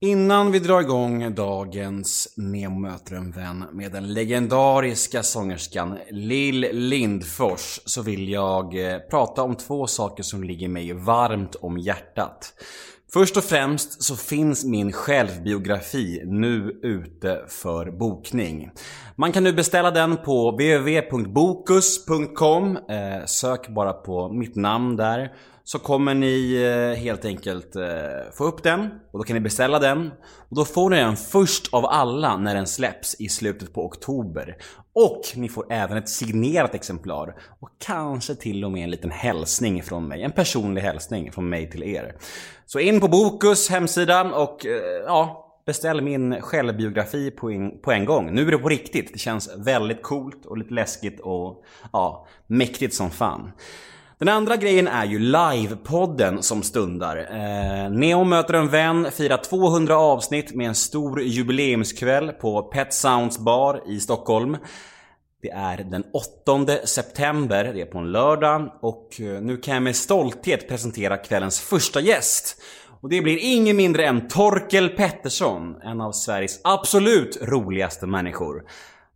Innan vi drar igång dagens Nemo möter en vän med den legendariska sångerskan Lill Lindfors så vill jag eh, prata om två saker som ligger mig varmt om hjärtat. Först och främst så finns min självbiografi nu ute för bokning. Man kan nu beställa den på www.bokus.com. Eh, sök bara på mitt namn där så kommer ni eh, helt enkelt eh, få upp den och då kan ni beställa den. Och då får ni den först av alla när den släpps i slutet på oktober. Och ni får även ett signerat exemplar och kanske till och med en liten hälsning från mig. En personlig hälsning från mig till er. Så in på Bokus hemsida och eh, ja, beställ min självbiografi på en, på en gång. Nu är det på riktigt. Det känns väldigt coolt och lite läskigt och ja, mäktigt som fan. Den andra grejen är ju livepodden som stundar. Eh, Neo möter en vän, firar 200 avsnitt med en stor jubileumskväll på Pet Sounds bar i Stockholm. Det är den 8 september, det är på en lördag och eh, nu kan jag med stolthet presentera kvällens första gäst. Och det blir ingen mindre än Torkel Pettersson, en av Sveriges absolut roligaste människor.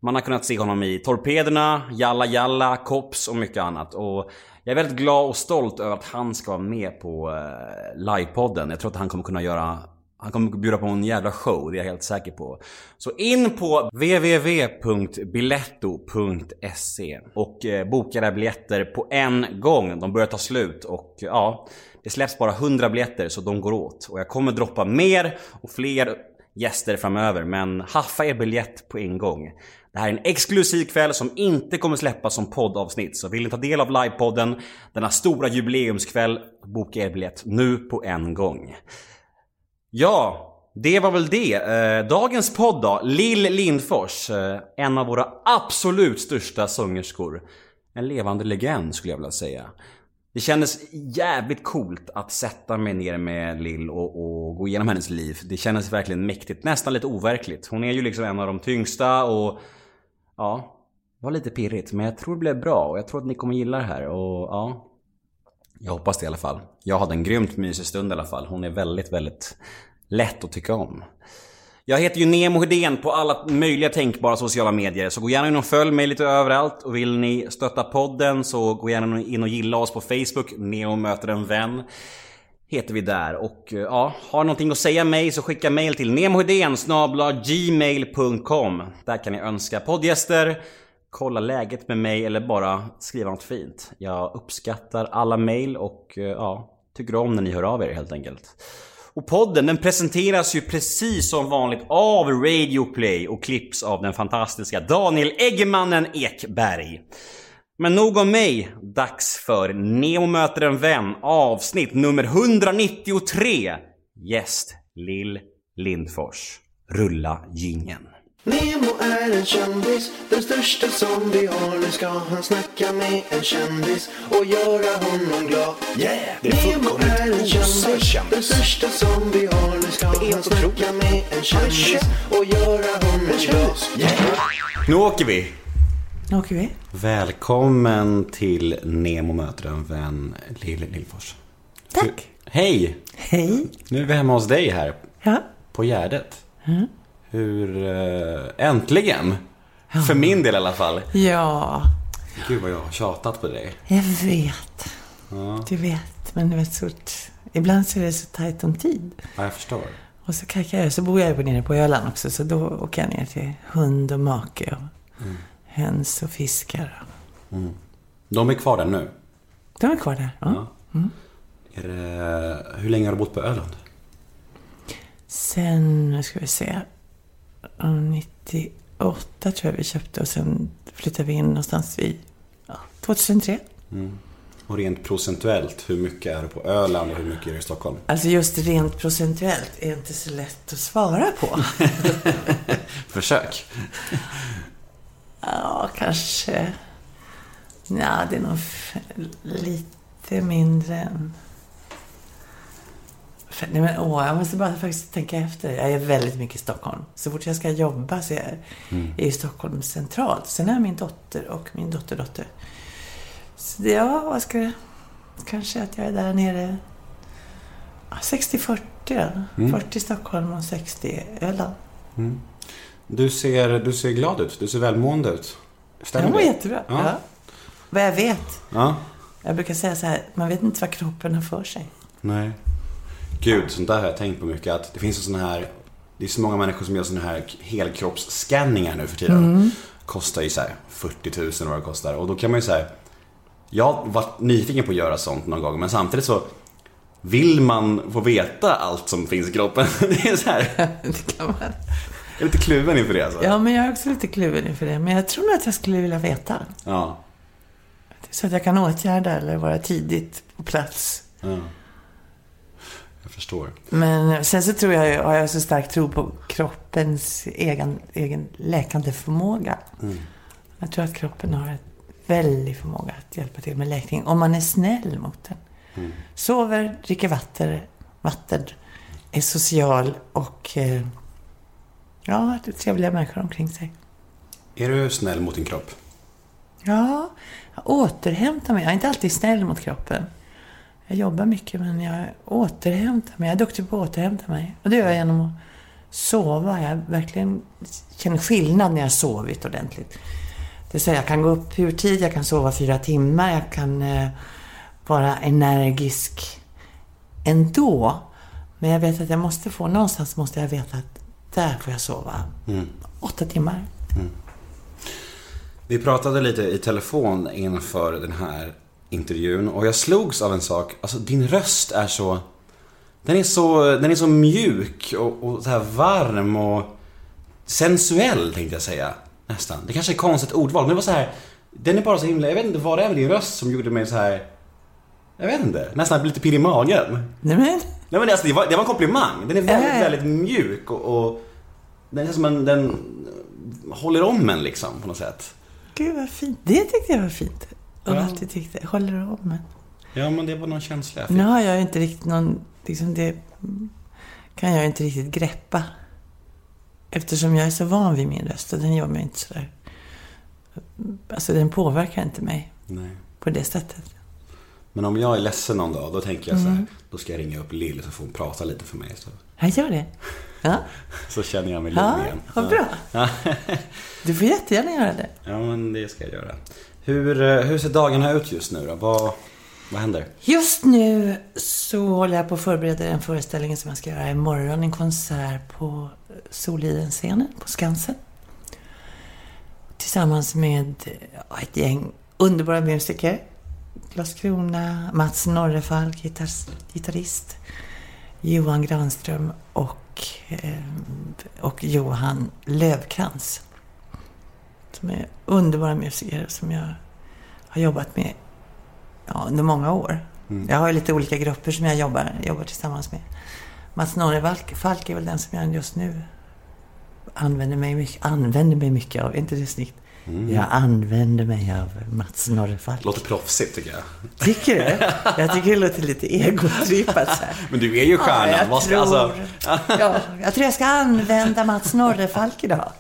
Man har kunnat se honom i Torpederna, Jalla Jalla, Kops och mycket annat. Och jag är väldigt glad och stolt över att han ska vara med på eh, livepodden. Jag tror att han kommer kunna göra han kommer bjuda på en jävla show, det är jag helt säker på. Så in på www.biletto.se och eh, boka era biljetter på en gång. De börjar ta slut och ja, det släpps bara 100 biljetter så de går åt. Och jag kommer droppa mer och fler gäster framöver men haffa er biljett på en gång. Det här är en exklusiv kväll som inte kommer släppas som poddavsnitt. Så vill ni ta del av livepodden denna stora jubileumskväll, boka er biljett nu på en gång. Ja, det var väl det. Eh, dagens podd då. Lill Lindfors. Eh, en av våra absolut största sångerskor. En levande legend skulle jag vilja säga. Det kändes jävligt coolt att sätta mig ner med Lill och, och, gå igenom hennes liv. Det kändes verkligen mäktigt. Nästan lite overkligt. Hon är ju liksom en av de tyngsta och Ja, det var lite pirrigt men jag tror det blev bra och jag tror att ni kommer gilla det här och ja Jag hoppas det i alla fall. Jag hade en grymt mysig stund i alla fall. Hon är väldigt, väldigt lätt att tycka om. Jag heter ju Nemo Hedén på alla möjliga tänkbara sociala medier. Så gå gärna in och följ mig lite överallt. Och vill ni stötta podden så gå gärna in och gilla oss på Facebook. Nemo möter en vän heter vi där. Och eh, ja, har någonting att säga mig så skicka mail till nemohedén gmail.com Där kan ni önska poddgäster, kolla läget med mig eller bara skriva något fint. Jag uppskattar alla mail och eh, ja, tycker om när ni hör av er helt enkelt. Och podden den presenteras ju precis som vanligt av Radio Play och klipps av den fantastiska Daniel Eggemannen Ekberg. Men nog om mig. Dags för Neo möter en vän avsnitt nummer 193. Gäst Lill Lindfors. Rulla gingen. Nemo är en kändis, den största som vi har. Nu ska han snacka med en kändis och göra honom glad. Yeah! Det är Nemo är en kändis, den största som vi har. Nu ska han snacka med en kändis och göra honom glad. Yeah! Nu åker vi! Nu åker vi. Välkommen till Nemo möter en vän, Lill Lindfors. Tack. Hej! Hej. Nu är vi hemma hos dig här Ja. på Gärdet. Hur... eh, äntligen! För min del i alla fall. Ja, Gud vad jag har tjatat på dig. jag vet. Du vet, men du vet så... Ibland så är det så tajt om tid. Ja, jag förstår. Och så kackar jag. Så bor jag ju nere på Öland också, så då åker jag ner till hund och make och höns och fiskar. De är kvar där nu. De är kvar där. Ja. Är det, hur länge har du bott på Öland? Sen, nu ska vi se. Ja, 98 tror jag vi köpte och sen flyttade vi in någonstans vid ja, 2003. Och rent procentuellt, hur mycket är det på Öland och hur mycket är det i Stockholm? Alltså just rent procentuellt är inte så lätt att svara på. Försök. Ja, kanske... Ja, det är nog lite mindre än... Nej, men, åh, jag måste bara faktiskt tänka efter. Jag är väldigt mycket i Stockholm. Så fort jag ska jobba så är jag är i Stockholm centralt. Sen har jag min dotter och min dotterdotter. Så det, ja, vad ska jag... Kanske att jag är där nere Ja, 60-40 då. 40 Stockholm och 60 Öland. Du ser, du ser glad ut. Du ser välmående ut. Stämmer Jag mår det? jättebra. Ja. Ja. Vad jag vet. Ja. Jag brukar säga så här, man vet inte vad kroppen har för sig. Nej. Gud, sånt där har jag tänkt på mycket. Att det finns en sån här... Det är så många människor som gör såna här helkroppsscanningar nu för tiden. Kostar ju så här 40 000 vad det kostar. Och då kan man ju säga Jag har varit nyfiken på att göra sånt någon gång. Men samtidigt så vill man få veta allt som finns i kroppen. Det är så här. det kan man. Jag är lite kluven inför det alltså. Ja, men jag är också lite kluven inför det. Men jag tror nog att jag skulle vilja veta. Ja. Så att jag kan åtgärda eller vara tidigt på plats. ja. Förstår. Men sen så tror jag, har jag så stark tro på kroppens egen, egen läkande förmåga. Jag tror att kroppen har en väldig förmåga att hjälpa till med läkning. Om man är snäll mot den. Sover, dricker vatten, vatten, är social och eh, ja, har trevliga människor omkring sig. Är du snäll mot din kropp? Ja, jag återhämtar mig. Jag är inte alltid snäll mot kroppen. Jag jobbar mycket men jag återhämtar mig. Jag är duktig på att återhämta mig. Och det gör jag genom att sova. Jag verkligen känner skillnad när jag har sovit ordentligt. Det vill säga, jag kan gå upp ur tid, jag kan sova fyra timmar, jag kan eh, vara energisk ändå. Men jag vet att jag måste få, någonstans måste jag veta att där får jag sova åtta timmar. Vi pratade lite i telefon inför den här intervjun och jag slogs av en sak. Alltså din röst är så... Den är så, den är så mjuk och, och så här varm och sensuell tänkte jag säga. Nästan. Det kanske är konstigt ordval men det var så här. Den är bara så himla, jag vet inte vad det är med din röst som gjorde mig så här. Jag vet inte, nästan lite pirr i magen. Nej men, Nej men alltså, det, var, det var en komplimang. Den är väldigt, ja. väldigt mjuk och, och den är som en, den håller om en liksom på något sätt. Gud vad fint. Det tyckte jag var fint. Och Ja. alltid tyckte, håller du om mig? Ja men det var någon känsla jag fick. Nu har jag inte riktigt någon, liksom det kan jag inte riktigt greppa. Eftersom jag är så van vid min röst och den gör mig inte sådär. Alltså den påverkar inte mig Nej. på det sättet. Men om jag är ledsen någon dag, då tänker jag så Mm. här, då ska jag ringa upp Lill så får hon prata lite för mig. Så, Jag gör det. Ja, så känner jag mig lugn ja igen. vad bra. Du får jättegärna göra det. Ja, men det ska jag göra. Hur, eh, hur ser dagarna ut just nu då? Vad, vad händer? Just nu så håller jag på att förbereda en föreställning som jag ska göra imorgon. En konsert på Soliden-scenen på Skansen. Tillsammans med ett gäng underbara musiker. Klas Krona, Mats Norrefalk, gitarrist. Johan Granström och, eh, och Johan Lövkrans. Som är underbara musiker som jag har jobbat med ja, under många år. Jag har lite olika grupper som jag jobbar, jobbar tillsammans med. Mats Norrefalk Falk är väl den som jag just nu använder mig mycket, använder mig mycket av. Är inte det snyggt? Jag använder mig av Mats Norrefalk. Låter proffsigt tycker jag. Tycker du? Jag tycker det låter lite egotrippat så här. Men du är ju stjärnan. Ja, jag, Vad tror, alltså, ja, jag tror jag ska använda Mats Norrefalk idag.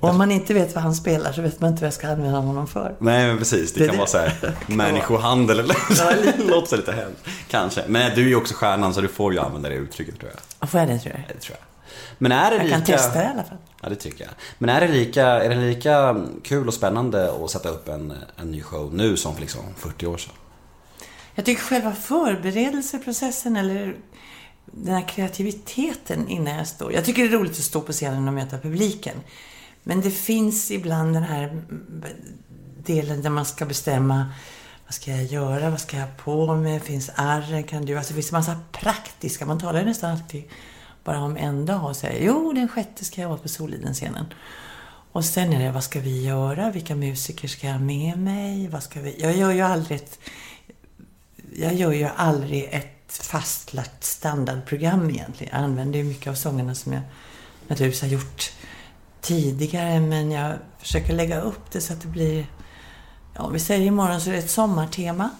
Och om man inte vet vad han spelar så vet man inte vad jag ska använda honom för. Nej men precis, det, Det- kan det- vara så här människohandel eller låter så lite hemskt. Kanske. Men du är ju också stjärnan så du får ju använda det uttrycket tror jag. Får jag det tror jag? Det tror jag. Men är det Jag lika... kan testa i alla fall. Ja, det tycker jag. Men är det lika, är det lika kul och spännande att sätta upp en, en ny show nu som för liksom 40 år sedan? Jag tycker själva förberedelseprocessen eller den här kreativiteten innan jag står. Jag tycker det är roligt att stå på scenen och möta publiken. Men det finns ibland den här delen där man ska bestämma vad ska jag göra, vad ska jag ha på mig, finns arren, kan du... Alltså det finns en massa praktiska, man talar ju nästan alltid bara om en dag och säger jo den sjätte ska jag vara på Solidenscenen. Och sen är det, vad ska vi göra? Vilka musiker ska jag ha med mig? Vad ska vi... Jag gör ju aldrig ett jag gör ju aldrig ett fastlagt standardprogram egentligen. Jag använder ju mycket av sångerna som jag naturligtvis har gjort tidigare. Men jag försöker lägga upp det så att det blir... Ja, om vi säger imorgon så är det ett sommartema.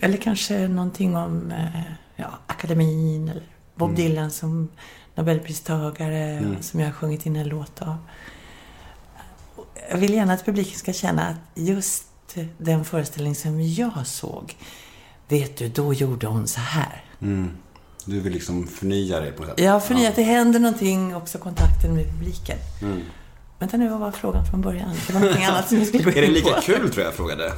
Eller kanske någonting om eh, ja, akademin eller Bob Dylan som Nobelpristagare som jag har sjungit in en låt av. Jag vill gärna att publiken ska känna att just den föreställning som jag såg, vet du, då gjorde hon så här. Du vill liksom förnya dig på sätt. Jag har förnyat, det händer någonting, också kontakten med publiken. Vänta nu, vad var frågan från början? Det var någonting annat som jag skulle gå in Är det lika på. kul tror jag jag frågade?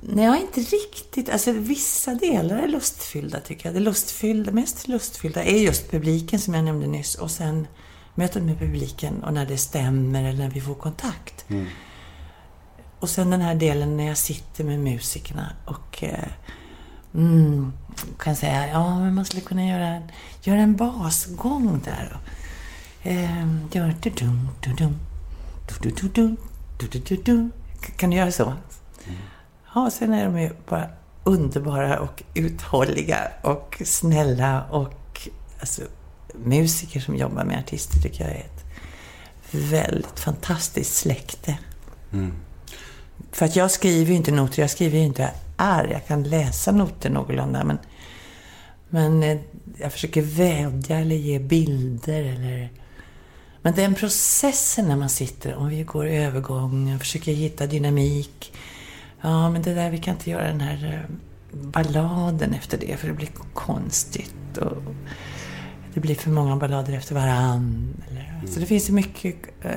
Nej, jag är inte riktigt. Alltså vissa delar är lustfyllda tycker jag. Det lustfyllda, mest lustfyllda är just publiken som jag nämnde nyss. Och sen mötet med publiken och när det stämmer eller när vi får kontakt. Och sen den här delen när jag sitter med musikerna och eh, mm, kan säga ja, men man skulle kunna göra en, göra en basgång där. Eh, gör du-dum, du-dum, du-du-du-dum, du-du-du-dum. Kan du göra så? Ja, sen är de ju bara underbara och uthålliga och snälla och alltså, musiker som jobbar med artister tycker jag är ett väldigt fantastiskt släkte. För att jag skriver ju inte noter, jag skriver ju inte är. Jag kan läsa noter någorlunda, men, men eh, jag försöker vädja eller ge bilder eller... Men den processen när man sitter, om vi går övergången, försöker hitta dynamik. Ja, men det där, vi kan inte göra den här eh, balladen efter det, för det blir konstigt. Och det blir för många ballader efter varann. Eller, Så det finns ju mycket, eh,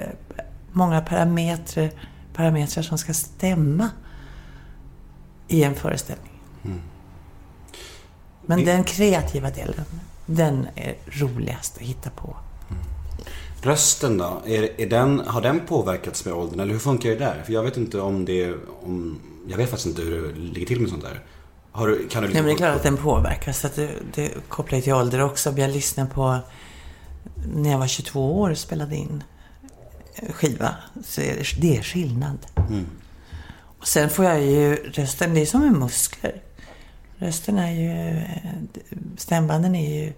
många parametrar, parametrar som ska stämma i en föreställning. Men den kreativa delen, den är roligast att hitta på. Rösten då? Är, är den, har den påverkats med åldern eller hur funkar det där? För jag vet inte om det om, Jag vet faktiskt inte hur det ligger till med sånt där. Du, kan du Nej, men det är klart att den påverkas. Så att det, det kopplar till ålder också. Jag lyssnade på när jag var 22 år och spelade in skiva. Så är det, det är skillnad. Och sen får jag ju rösten, det är som med muskler. Rösten är ju, stämbanden är ju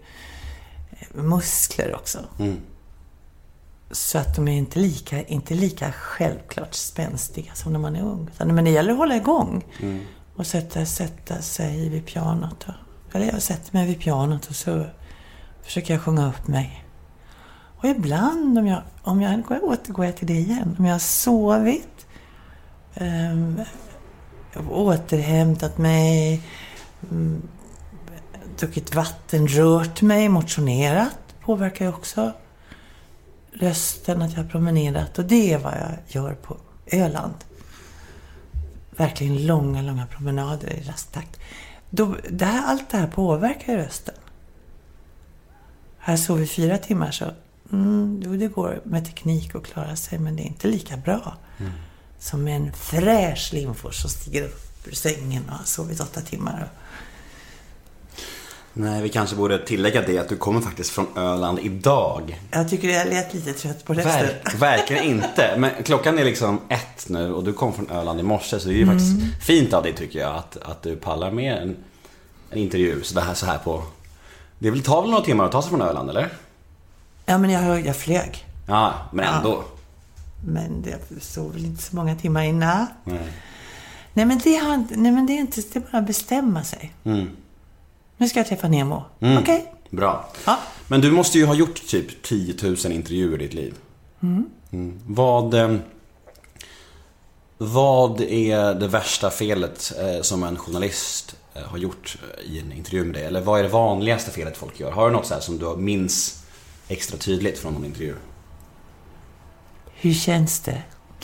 muskler också. Så att de är inte lika, inte lika självklart spänstiga som när man är ung. Men det gäller att hålla igång. Och sätta, sätta sig vid pianot. Och, eller jag sätter mig vid pianot och så försöker jag sjunga upp mig. Och ibland, om jag, om jag går, återgår jag till det igen, om jag har sovit, um, återhämtat mig, um, druckit vatten, rört mig, motionerat påverkar ju också rösten, att jag har promenerat. Och det är vad jag gör på Öland. Verkligen långa, långa promenader i rasttakt. Då, det här, allt det här påverkar rösten. Här sov vi fyra timmar så mm, jo, det går med teknik att klara sig men det är inte lika bra som med en fräsch Lindfors som stiger upp ur sängen och har sovit åtta timmar. Nej, vi kanske borde tillägga det att du kommer faktiskt från Öland idag. Jag tycker jag lät lite trött på rösten. Verk, verkligen inte. Men klockan är liksom ett nu och du kom från Öland i morse så det är ju faktiskt fint av dig tycker jag att, att du pallar med en, en intervju så, det här, så här på... Det vill ta väl några timmar att ta sig från Öland eller? Ja, men jag, jag flög. Ja, men ändå. Men det sov väl inte så många timmar i natt. Nej. Nej, men det, har, inte- nej, men det är inte... Det är bara att bestämma sig. Mm. Nu ska jag träffa Nemo. Mm. Okej. Bra. Ja. Men du måste ju ha gjort typ 10 000 intervjuer i ditt liv. Mm. Vad, eh, vad är det värsta felet eh, som en journalist eh, har gjort i en intervju med dig? Eller vad är det vanligaste felet folk gör? Har du något så som du minns extra tydligt från någon intervju? Hur känns det?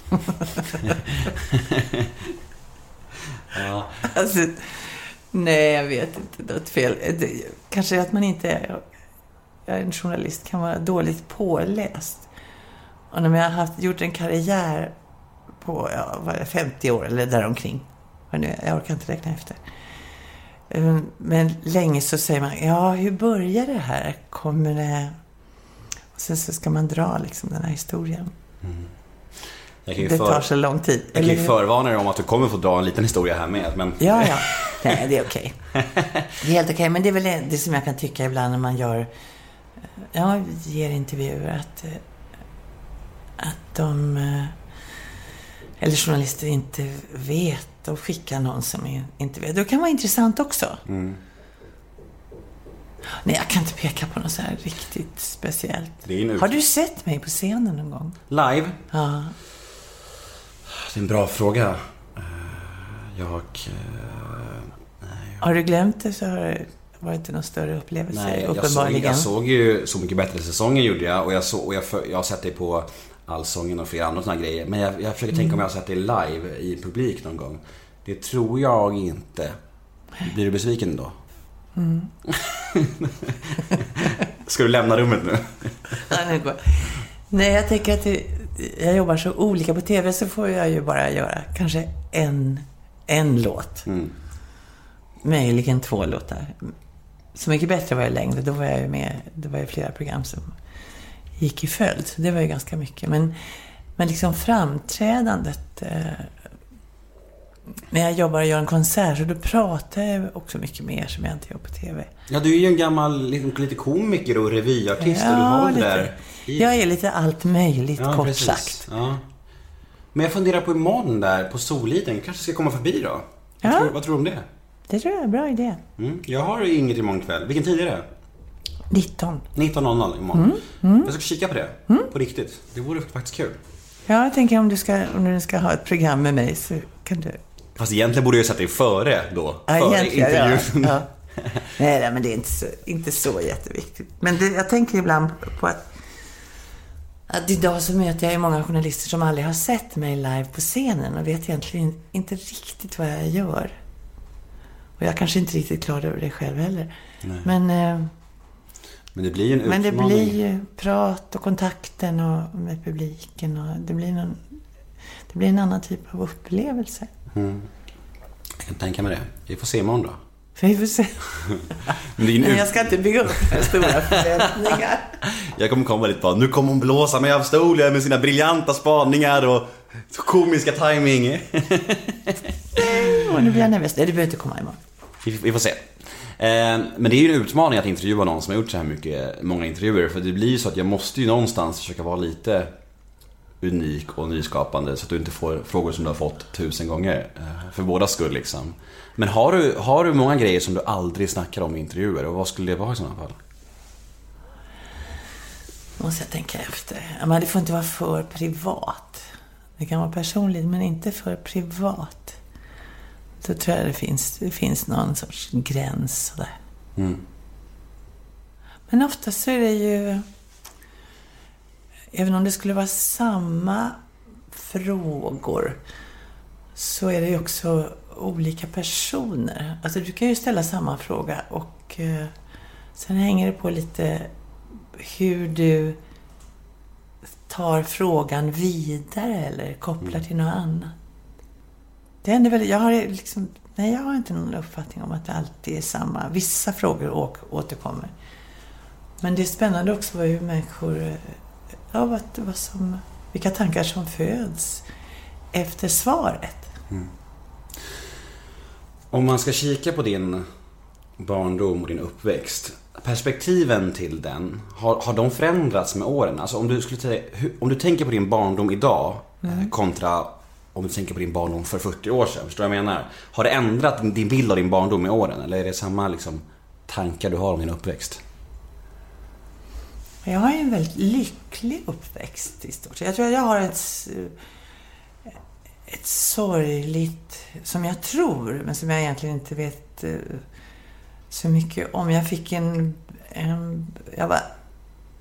Ja. Alltså, nej, jag vet inte. Något fel. Det, kanske att man inte är... Jag är en journalist kan vara dåligt påläst. Och när jag har haft, gjort en karriär på ja, var det, 50 år eller däromkring. Jag orkar inte räkna efter. Ehm, men länge så säger man, ja, hur börjar det här? Kommer det... Och sen så ska man dra liksom den här historien. Mm. Jag kan ju, Det för, tar så lång tid. jag kan ju förvarna dig om att du kommer få dra en liten historia här med. Men Ja, ja. Nej, det är okej. Det är helt okej. Men det är väl det, som jag kan tycka ibland när man gör, ja, ger intervjuer att, eh, att de, eh, eller journalister inte vet och skickar någon som inte vet. Det kan vara intressant också. Nej, jag kan inte peka på något så här riktigt speciellt. Har du sett mig på scenen någon gång? live? Ja. Det är en bra fråga. Eh, Jag... eh, Har du glömt det så har det varit någon större upplevelse, Nej, jag såg, uppenbarligen. jag såg ju Så mycket bättre-säsongen gjorde jag och jag, såg, och jag, jag har sett det på Allsången och flera andra sådana grejer. Men jag, jag försöker tänka om jag har sett det live i publik någon gång. Det tror jag inte. Blir du besviken då? Mm. Ska du lämna rummet nu? Nej, jag tänker att det, jag jobbar så olika på TV så får jag ju bara göra kanske en, en låt. Mm. Möjligen två låtar. Så mycket bättre var jag längre. Då var jag ju med, det var ju flera program som gick i följd. Så det var ju ganska mycket. Men, men liksom framträdandet. Eh, när jag jobbar och gör en konsert så då pratar jag också mycket mer som jag inte gör på TV. Ja, du är ju en gammal lite, lite komiker och revyartist och du har det där i- Jag är lite allt möjligt, Ja, kort precis. sagt. Ja. Men jag funderar på imorgon där på Soliden. kanske ska komma förbi då? Vad, Ja. tror, vad tror du om det? Det tror jag är en bra idé. Mm. Jag har inget imorgon kväll. Vilken tid är det? 19. 19.00 imorgon. Mm, Jag ska kika på det. På riktigt. Det vore faktiskt kul. Ja, jag tänker om du, ska, om du ska ha ett program med mig så kan du... Fast egentligen borde jag sätta dig före då. Ja, före egentligen, ja. intervjun. ja. Nej, nej, men det är inte så, inte så jätteviktigt. Men det, jag tänker ibland på att, att idag så möter jag ju många journalister som aldrig har sett mig live på scenen och vet egentligen inte riktigt vad jag gör. Och jag kanske inte riktigt klar över det själv heller. Men, eh, Men det blir ju en men det utmaning. blir ju prat och kontakten och med publiken och det blir, någon, det blir en annan typ av upplevelse. Jag kan tänka mig det. Vi får se imorgon då. Vi får se. Men ut... jag ska inte bygga upp för stora förväntningar. Jag kommer komma dit bara, nu kommer hon blåsa mig av stolen med sina briljanta spaningar och komiska timing. Och nu blir jag nervös. Nej, du behöver inte komma imorgon. Vi, vi får se. Eh, men det är ju en utmaning att intervjua någon som har gjort så här mycket, många intervjuer. För det blir ju så att jag måste ju någonstans försöka vara lite unik och nyskapande. Så att du inte får frågor som du har fått tusen gånger. Eh, för båda skull liksom. Men har du, har du många grejer som du aldrig snackar om i intervjuer? Och vad skulle det vara i sådana fall? måste jag tänka efter. Men det får inte vara för privat. Det kan vara personligt, men inte för privat. Då tror jag det finns, det finns någon sorts gräns sådär. Mm. Men oftast så är det ju... Även om det skulle vara samma frågor så är det ju också olika personer. Alltså du kan ju ställa samma fråga och eh, sen hänger det på lite hur du tar frågan vidare eller kopplar till något annat. Det händer väl, jag har liksom, nej jag har inte någon uppfattning om att det alltid är samma. Vissa frågor återkommer. Men det är spännande också hur människor, eh, ja vad, vad som, vilka tankar som föds efter svaret. Om man ska kika på din barndom och din uppväxt. Perspektiven till den, har, har de förändrats med åren? Alltså om du, skulle om du tänker på din barndom idag eh, kontra om du tänker på din barndom för 40 år sedan. Förstår du vad jag menar? Har det ändrat din bild av din barndom med åren? Eller är det samma liksom, tankar du har om din uppväxt? Jag har ju en väldigt lycklig uppväxt i stort sett. Jag tror att jag har ett, ett sorgligt, som jag tror, men som jag egentligen inte vet eh, så mycket om. Jag fick en, en jag var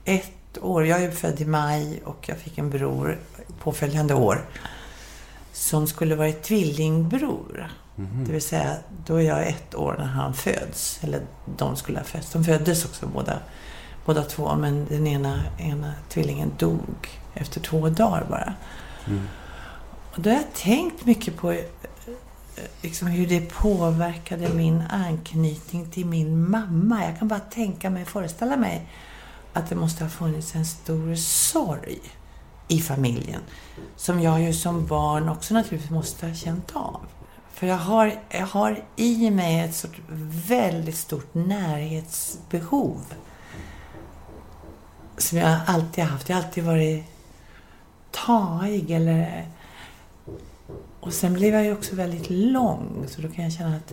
ett år, jag är född i maj och jag fick en bror påföljande år som skulle varit tvillingbror. Det vill säga, då är jag ett år när han föds. Eller de skulle ha fötts. De föddes också båda, båda två, men den ena, ena tvillingen dog efter två dagar bara. Och då har jag tänkt mycket på eh, liksom hur det påverkade min anknytning till min mamma. Jag kan bara tänka mig, föreställa mig att det måste ha funnits en stor sorg i familjen. Som jag ju som barn också naturligtvis måste ha känt av. För jag har, jag har i mig ett sort väldigt stort närhetsbehov. Som jag alltid har haft. Jag har alltid varit taig eller... Och sen blev jag ju också väldigt lång. Så då kan jag känna att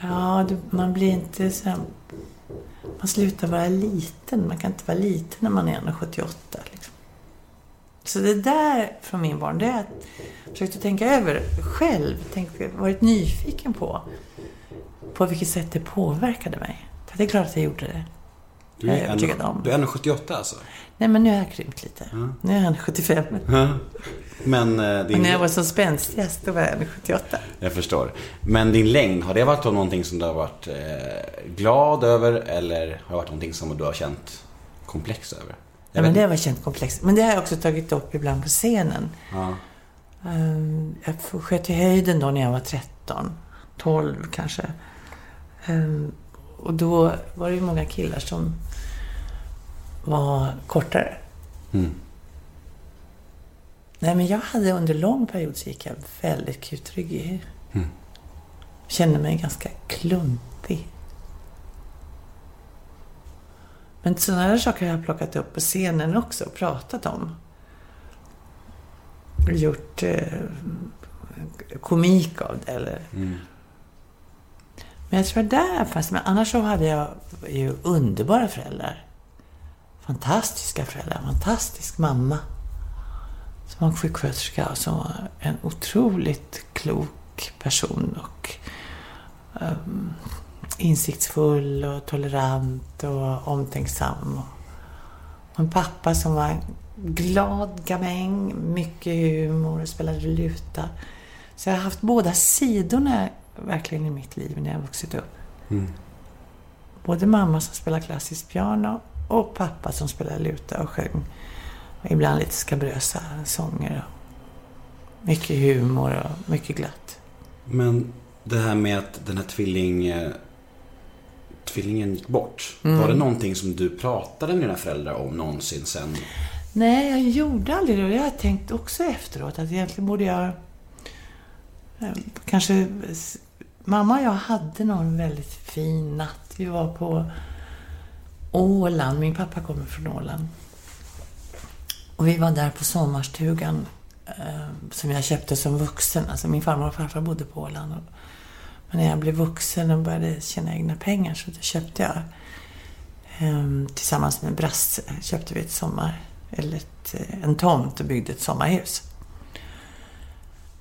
ja, man blir inte så här, Man slutar vara liten. Man kan inte vara liten när man är 1,78. Liksom. Så det där från min barn, det är att jag försökte tänka över själv, tänkt, varit nyfiken på. på vilket sätt det påverkade mig. Det är klart att jag gjorde det. Du Jag är en, om. du är 1,78 alltså? Nej, men nu har jag krympt lite. Nu är jag 75. Men eh, din... Och när jag var som spänstigast, då var jag 78. Jag förstår. Men din längd, har det varit någonting som du har varit eh, glad över eller har det varit någonting som du har känt komplex över? Ja, men det har varit känt komplext. Men det har jag också tagit upp ibland på scenen. Ja. Ehm, Jag sköt i höjden då när jag var 13, 12 kanske. Ehm, Och då var det ju många killar som var kortare. Mm. Nej, men jag hade under lång period så gick jag väldigt kutryggig. Mm. Kände mig ganska klumpig. Men sådana här saker har jag plockat upp på scenen också och pratat om. Gjort eh, komik av det eller... Mm. Men jag tror där fanns Men annars så hade jag ju underbara föräldrar. Fantastiska föräldrar. Fantastisk mamma. Som var sjuksköterska och som var en otroligt klok person. Och um, insiktsfull och tolerant och omtänksam. Och en pappa som var en glad gamäng, mycket humor och spelade luta. Så jag har haft båda sidorna verkligen i mitt liv när jag vuxit upp. Mm. Både mamma som spelar klassiskt piano och pappa som spelar luta och sjöng. Och ibland lite skabrösa sånger. Och mycket humor och mycket glatt. Men det här med att den här tvilling, tvillingen gick bort. Var det någonting som du pratade med dina föräldrar om någonsin sen? Nej, jag gjorde aldrig det. Och Jag har tänkt också efteråt att egentligen borde jag... eh, Kanske... Mamma och jag hade någon väldigt fin natt. Vi var på Åland. Min pappa kommer från Åland. Och vi var där på sommarstugan eh, som jag köpte som vuxen. Alltså min farmor och farfar bodde på Åland. Och, men när jag blev vuxen och började tjäna egna pengar så då köpte jag eh, tillsammans med Brasse köpte vi ett sommar, eller ett, eh, en tomt och byggde ett sommarhus.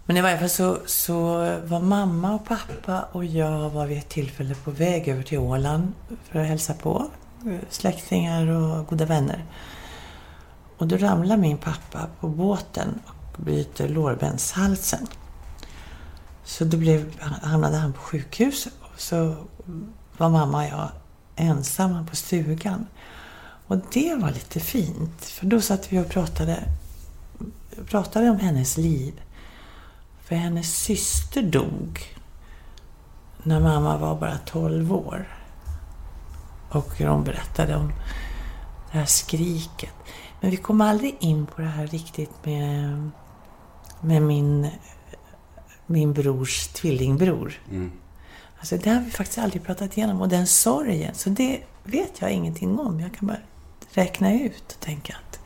Men i varje fall så, så var mamma och pappa och jag var vid ett tillfälle på väg över till Åland för att hälsa på släktingar och goda vänner. Och då ramlar min pappa på båten och bryter lårbenshalsen. Så då blev, hamnade han på sjukhus. Och så var mamma och jag ensamma på stugan. Och det var lite fint, för då satt vi och pratade, pratade om hennes liv. För hennes syster dog när mamma var bara 12 år. Och de berättade om det här skriket. Men vi kom aldrig in på det här riktigt med, med min, min brors tvillingbror. Mm. Alltså det har vi faktiskt aldrig pratat igenom. Och den sorgen, så det vet jag ingenting om. Jag kan bara räkna ut och tänka att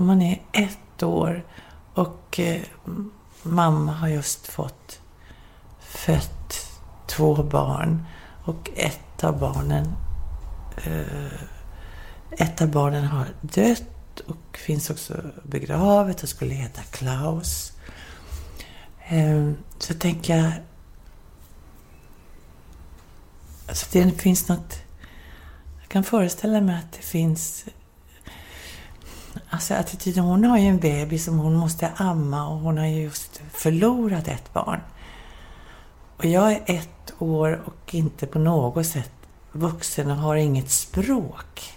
om man är ett år och eh, mamma har just fått fött två barn och ett av barnen eh, ett av barnen har dött och finns också begravet och skulle heta Klaus. Eh, så tänker jag Alltså det finns något... Jag kan föreställa mig att det finns... Alltså attityden, hon har ju en bebis som hon måste amma och hon har just förlorat ett barn. Och jag är ett år och inte på något sätt vuxen och har inget språk.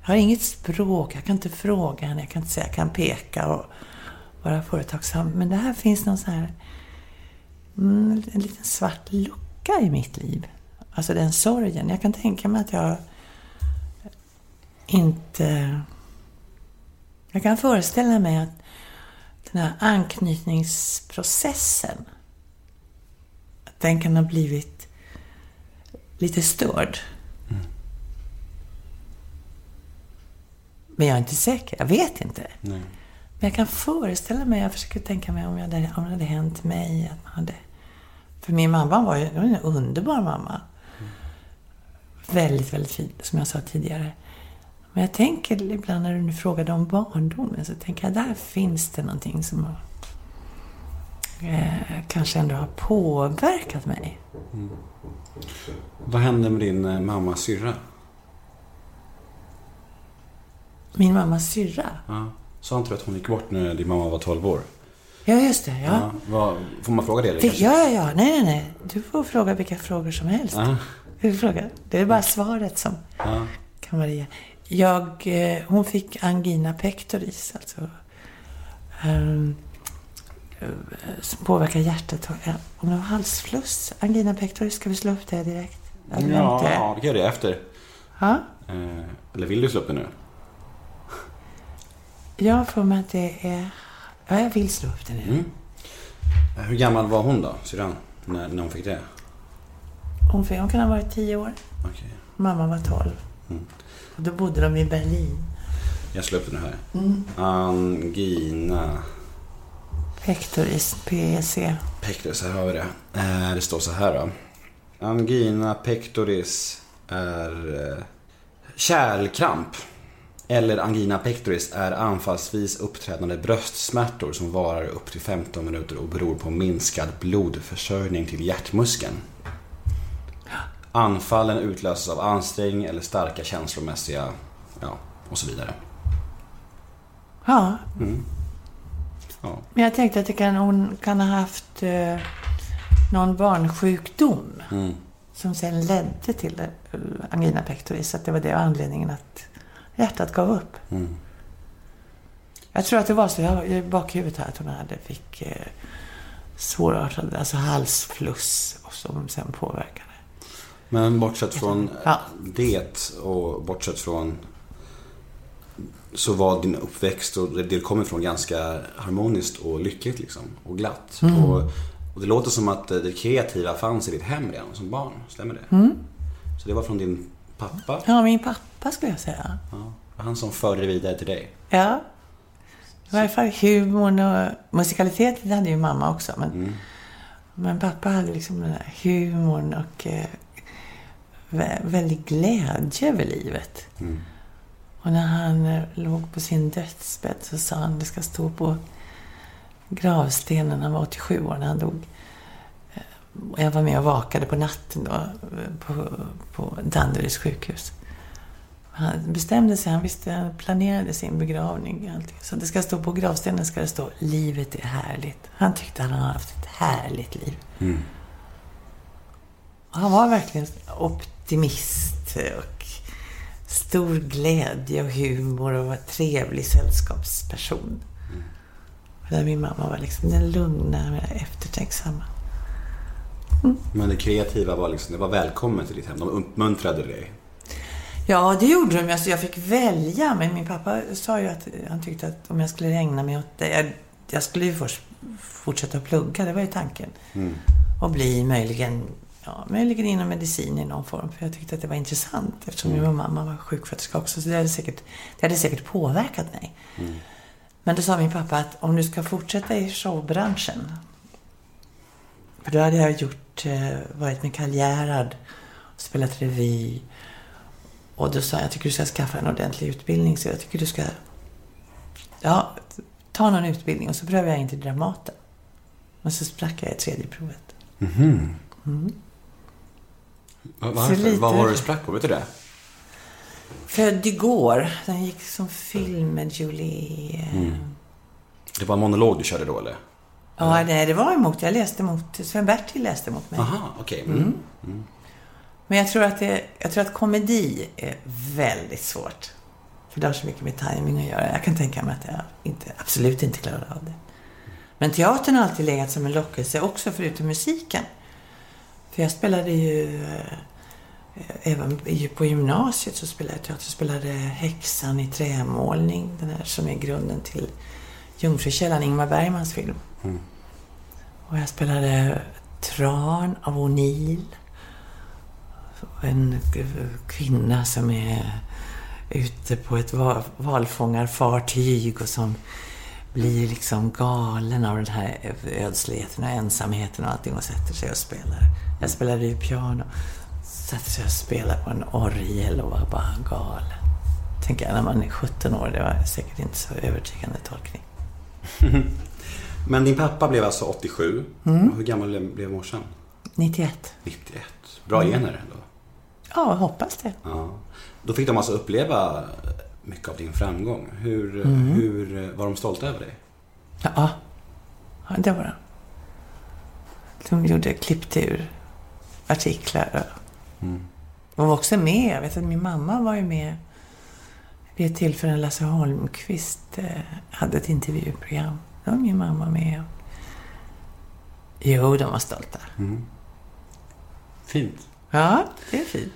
Jag har inget språk, jag kan inte fråga henne, jag kan inte säga, jag kan peka och vara företagsam. Men det här finns någon sån här... Mm, en liten svart lucka i mitt liv. Alltså den sorgen. Jag kan tänka mig att jag inte... Jag kan föreställa mig att den här anknytningsprocessen, den kan ha blivit lite störd. Men jag är inte säker. Jag vet inte. Nej. Men jag kan föreställa mig, jag försöker tänka mig om, jag hade, om det hade hänt mig. Att man hade, för min mamma var ju var en underbar mamma. Väldigt, väldigt fin, som jag sa tidigare. Men jag tänker ibland när du nu frågade om barndomen, så tänker jag där finns det någonting som eh, kanske ändå har påverkat mig. Vad hände med din eh, mammas syrra? Min mammas syrra. Ja. Sa inte du att hon gick bort när din mamma var 12 år? Ja, just det. Ja. Ja. Vad, får man fråga det? Eller kanske? ja, ja, ja. Nej, nej, nej. Du får fråga vilka frågor som helst. Ja. Du. Det är bara svaret som Ja. kan variera. Jag, eh, hon fick angina pectoris, alltså. ehm, eh, som påverkar hjärtat. Ja, Om det var halsfluss, angina pectoris, ska vi slå upp det direkt? Glömt Ja, det. ja, vi göra det efter. Ja, Eh, eller vill du slå upp det nu? jag för mig att det är... Ja, jag vill slå upp det nu. Mm. Eh, Hur gammal var hon då, syrran? När, när hon fick det? Hon, fick- hon kan ha varit tio år. Okej. Mamma var tolv. Mm. Och då bodde de i Berlin. Jag slår upp det nu här. Mm. Angina Pectoris, PEC. pectoris, här har vi det. Eh, det står så här då. Angina pectoris är eh, kärlkramp. Eller angina pectoris är anfallsvis uppträdande bröstsmärtor som varar upp till 15 minuter och beror på minskad blodförsörjning till hjärtmuskeln. Anfallen utlöses av ansträngning eller starka känslomässiga, ja, och så vidare. Ja, Ja. men jag tänkte att det kan, hon kan ha haft eh, någon barnsjukdom Mm. som sen ledde till eh, angina pectoris. Att det var det anledningen att hjärtat gav upp. Mm. Jag tror att det var så, jag har i bakhuvudet här, att hon hade fick eh, svårartad, alltså halsfluss och som sen påverkade. Men bortsett från Ja. det och bortsett från så var din uppväxt och det du kommer ifrån ganska harmoniskt och lyckligt liksom. Och glatt. Och, och det låter som att det kreativa fanns i ditt hem redan som barn. Stämmer det? Så det var från din pappa? Ja, min pappa skulle jag säga. Ja. Han som förde det vidare till dig? Ja. I varje fall humorn och musikaliteten hade ju mamma också. Men, Mm. men pappa hade liksom den här humorn och eh, vä- väldig glädje över livet. Mm. Och när han eh, låg på sin dödsbädd så sa han det ska stå på gravstenen. Han var 87 år när han dog. Eh, Och jag var med och vakade på natten då eh, på, på Danderyds sjukhus. Han bestämde sig, han visste, han planerade sin begravning. Allting. Så det ska stå på gravstenen ska det stå livet är härligt. Han tyckte han hade haft ett härligt liv. Mm. Han var verkligen optimist och stor glädje och humor och var trevlig sällskapsperson. Där min mamma var liksom den lugna, eftertänksamma. Men det kreativa var liksom, det var välkommet i ditt hem. De uppmuntrade dig. Ja, det gjorde de. Alltså, jag fick välja, men min pappa sa ju att han tyckte att om jag skulle ägna mig åt det... Jag, jag skulle ju först fortsätta plugga, det var ju tanken. Mm. Och bli möjligen, ja, möjligen inom medicin i någon form. För jag tyckte att det var intressant eftersom min mamma var sjuksköterska också. Så det hade säkert, det hade säkert påverkat mig. Men då sa min pappa att om du ska fortsätta i showbranschen. För då hade jag gjort, eh, varit med Karl Gerhard och spelat revy. Och då sa jag, jag tycker du ska skaffa en ordentlig utbildning. Så jag tycker du ska, ja, ta någon utbildning. Och så prövade jag in till Dramaten. Och så sprack jag i tredje provet. Va- Så Varför? lite- Vad var det sprack på? Vet du det? Född igår. Den gick som film med Julie... eh, Det var en monolog du körde då eller? Ja, nej, det var emot. Jag läste emot. Sven-Bertil läste emot mig. Aha, okej. Mm. Men jag tror, att det, jag tror att komedi är väldigt svårt. För det har så mycket med timing att göra. Jag kan tänka mig att jag inte, absolut inte klarar av det. Men teatern har alltid legat som en lockelse också, förutom musiken. För jag spelade ju... eh, Även på gymnasiet så spelade jag teater. Jag spelade Häxan i trämålning. Den här som är grunden till Jungfrukällan, Ingmar Bergmans film. Och jag spelade Tran av O'Neill. En kvinna som är ute på ett va- valfångarfartyg och som blir liksom galen av den här ödsligheten och ensamheten och allting och sätter sig och spelar. Jag spelade ju piano. Satte sig och spelade på en orgel och var bara galen. Tänker jag när man är 17 år. Det var säkert inte så övertygande tolkning. Men din pappa blev alltså 87. Mm. Hur gammal blev- morsan? 91. 91. Bra gener ändå. Ja, jag hoppas det. Ja. Då fick de alltså uppleva mycket av din framgång. Hur, Mm. hur var de stolta över dig? Ja, ja det var det. De gjorde, klippte ur artiklar. och- De var också med. Jag vet att min mamma var ju med vid ett tillfälle när Lasse Holmqvist eh, hade ett intervjuprogram. Då var min mamma med. Jo, de var stolta. Fint. Ja, det är fint.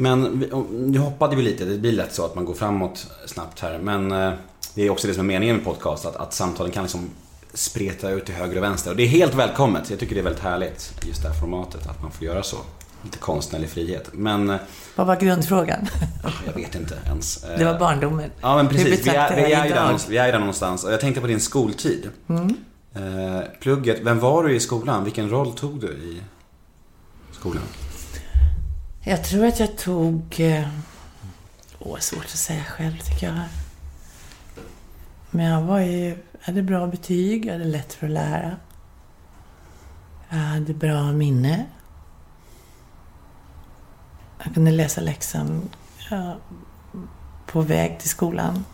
Men nu hoppade vi lite. Det blir lätt så att man går framåt snabbt här. Men eh, det är också det som är meningen med podcast. Att, att samtalen kan liksom spreta ut till höger och vänster. Och det är helt välkommet. Jag tycker det är väldigt härligt. Just det här formatet. Att man får göra så. Lite konstnärlig frihet. Men eh, Vad var grundfrågan? jag vet inte ens. Eh, Det var barndomen. Ja men precis, vi är, vi, är ju där, någonstans- vi är där någonstans. Och jag tänkte på din skoltid. Mm. Eh, plugget, vem var du i skolan? Vilken roll tog du i skolan? Jag tror att jag tog... eh, Åh, svårt att säga själv tycker jag. Men jag var ju... Jag hade bra betyg, jag hade lätt för att lära. Jag hade bra minne. Jag kunde läsa läxan ja, på väg till skolan.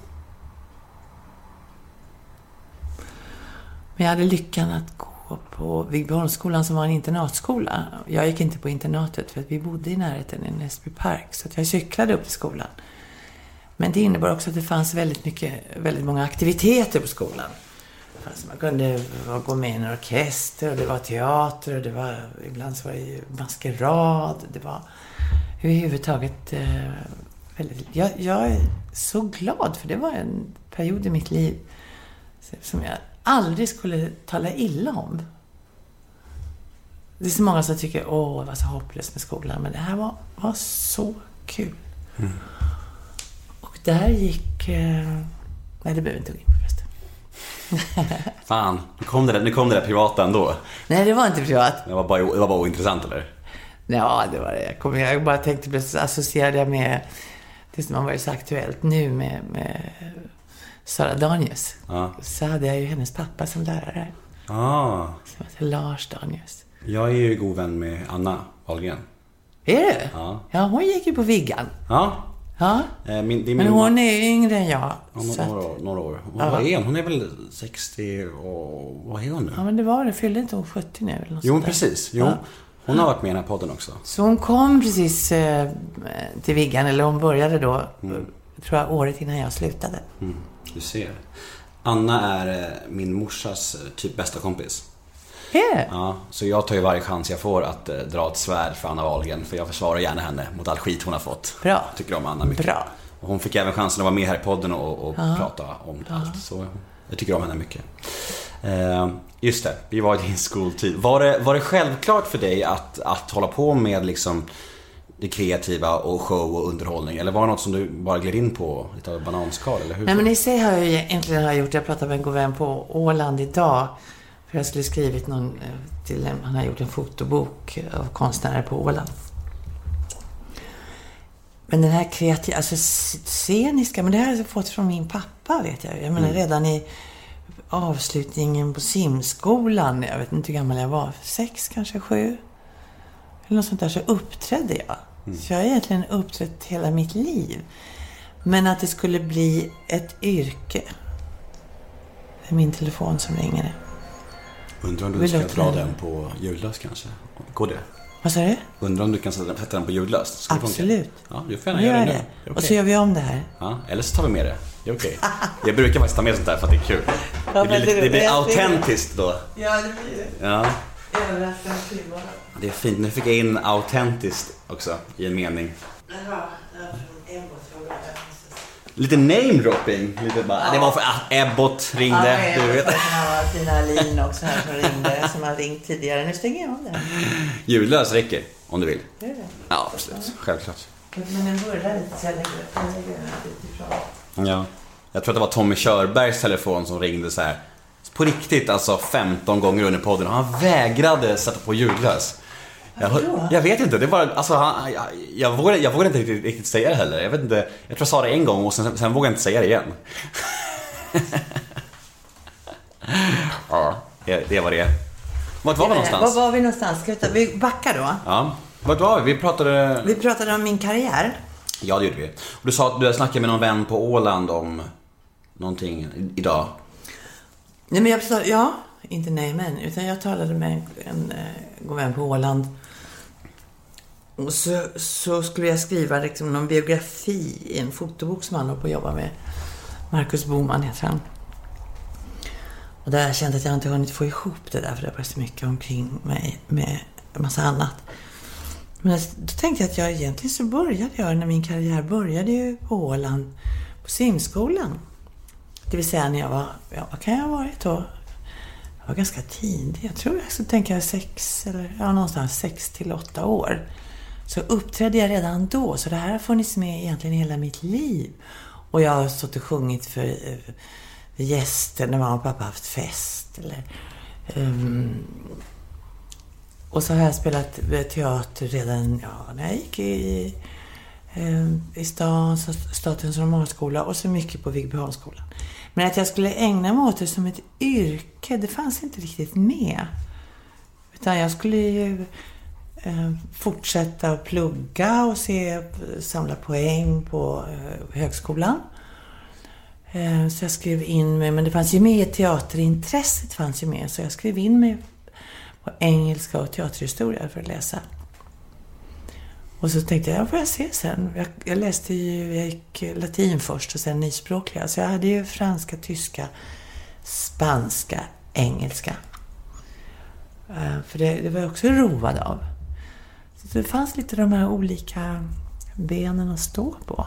Men jag hade lyckan att gå på Viggbyholmsskolan som var en internatskola. Jag gick inte på internatet för att vi bodde i närheten i Näsby Park. Så att jag cyklade upp till skolan. Men det innebar också att det fanns väldigt, mycket, väldigt många aktiviteter på skolan. Alltså Man kunde gå med i en orkester och det var teater och det var, ibland så var det maskerad. Det var överhuvudtaget eh, väldigt... Jag, jag är så glad för det var en period i mitt liv som jag aldrig skulle tala illa om. Det är så många som tycker åh, det var så hopplöst med skolan. Men det här var, var så kul. Och där gick... Eh, nej, det behöver inte gå in på förresten. Fan, nu kom det där, nu kom det där privata ändå. Nej, det var inte privat. Det var bara, det var bara ointressant eller? Ja, det var det. Jag, kom, jag bara tänkte plötsligt associerade jag med det som har varit så aktuellt nu med, med Sara Danius. Ja. Så hade jag ju hennes pappa som lärare. Ah, Som heter Lars Danius. jag är ju god vän med Anna Wahlgren. Är det? Ja. Ja, hon gick ju på Viggan. Ja, Ja. eh, min, min Men hon är ju yngre än jag. Ja, några, att, år, några år. Hon, Ja. Vad är hon? Hon är väl 60 och... Vad är hon nu? ja, men det var det. Fyllde inte hon 70 nu? Eller något Jo, precis. Jo. Ja. Hon har varit med i den här podden också. Så hon kom precis eh, till Viggan, eller hon började då, tror jag, året innan jag slutade. Mm, du ser. Anna är eh, min morsas eh, typ bästa kompis. Det? Ja, så jag tar ju varje chans jag får att eh, dra ett svärd för Anna Wahlgren. För jag försvarar gärna henne mot all skit hon har fått. Bra. Tycker om Anna mycket. Bra. Och hon fick även chansen att vara med här i podden och, och prata om allt. Så jag tycker om henne mycket. Eh, just det, vi var i din skoltid. Var det, var det självklart för dig att, att hålla på med liksom det kreativa och show och underhållning? Eller var det något som du bara gled in på lite av bananskal? Eller hur? Nej, men i sig har jag ju egentligen har jag gjort, jag pratade med en god vän på Åland idag. För jag skulle skrivit någon eh, till en, han har gjort en fotobok av konstnärer på Åland. Men den här kreativa, alltså sceniska, men det här har jag fått från min pappa vet jag. Jag menar redan i avslutningen på simskolan, jag vet inte hur gammal jag var, sex kanske, sju. Eller något sånt där, så uppträdde jag. Så jag har egentligen uppträtt hela mitt liv. Men att det skulle bli ett yrke. Det är min telefon som ringer. Undrar om du Vill ska dra den på ljudlöst kanske? Går det? Vad sa du? Undrar om du kan sätta den på ljudlöst? Ska det funka? Absolut. Ja, du får gärna gör göra jag det det. nu. Det är Och så gör vi om det här. Ja, eller så tar vi med det. Det är okej. Jag brukar faktiskt ta med sånt där för att det är kul. Ja, Det blir, det- det blir autentiskt då. Ja, det blir det. Ja, Överraskande tillvaro. Det är fint. Nu fick jag in autentiskt också i en mening. Jaha. Lite namedropping. Lite bara, Det var för att Ebbot ringde. du vet. Ja, Tina Lin också här som ringde, som har ringt tidigare. Nu stänger jag av den. Ljudlös räcker om du vill. Gör det? Ja, absolut. Självklart. Men den burrar lite så jag lägger den ifrån. Ja. Jag tror att det var Tommy Körbergs telefon som ringde så här. På riktigt alltså 15 gånger under podden. Han vägrade sätta på ljudlös. Jag, jag vet inte, det var alltså han, jag, jag, vågade, jag vågade inte riktigt, riktigt säga det heller. Jag vet inte, jag tror jag sa det en gång och sen, sen vågade jag inte säga det igen. Ja, det det var det. Vart var vi Var någonstans? var vi någonstans? Ska vi, ta, vi backar då. Ja, vart var vi? Vi pratade... Vi pratade om min karriär. Ja, det gjorde vi. Och du sa att du hade snackat med någon vän på Åland om någonting idag. Nej, men jag pratade, ja, inte nej men, utan jag talade med en, en eh, god vän på Åland. Och så, så skulle jag skriva liksom någon biografi i en fotobok som han håller på att jobba med. Marcus Boman heter han. Och där jag kände att jag inte hunnit få ihop det där, för det var så mycket omkring mig med en massa annat. Men då tänkte jag att jag egentligen så började jag, när min karriär började ju på Åland, på simskolan. Det vill säga när jag var, ja vad kan jag ha varit då? Jag var ganska tidig. Jag tror jag tänker sex, eller ja, någonstans sex till åtta år. Så uppträdde jag redan då, så det här har funnits med egentligen hela mitt liv. Och jag har stått och sjungit för, eh, för gäster när mamma och pappa haft fest. Eller, um, och så har jag spelat eh, teater redan ja, när jag gick i, eh, i stan, så Statens Normalskola och så mycket på Viggbyholmsskolan. Men att jag skulle ägna mig åt det som ett yrke, det fanns inte riktigt med. Utan jag skulle ju Eh, fortsätta att plugga och se, samla poäng på eh, högskolan. Eh, så jag skrev in mig, men det fanns ju med teaterintresset fanns ju med, så jag skrev in mig på engelska och teaterhistoria för att läsa. Och så tänkte jag, ja, får jag se sen. Jag, jag läste ju, jag gick latin först och sen nyspråkliga. Så jag hade ju franska, tyska, spanska, engelska. För det, det var jag också road av. Så det fanns lite de här olika benen att stå på.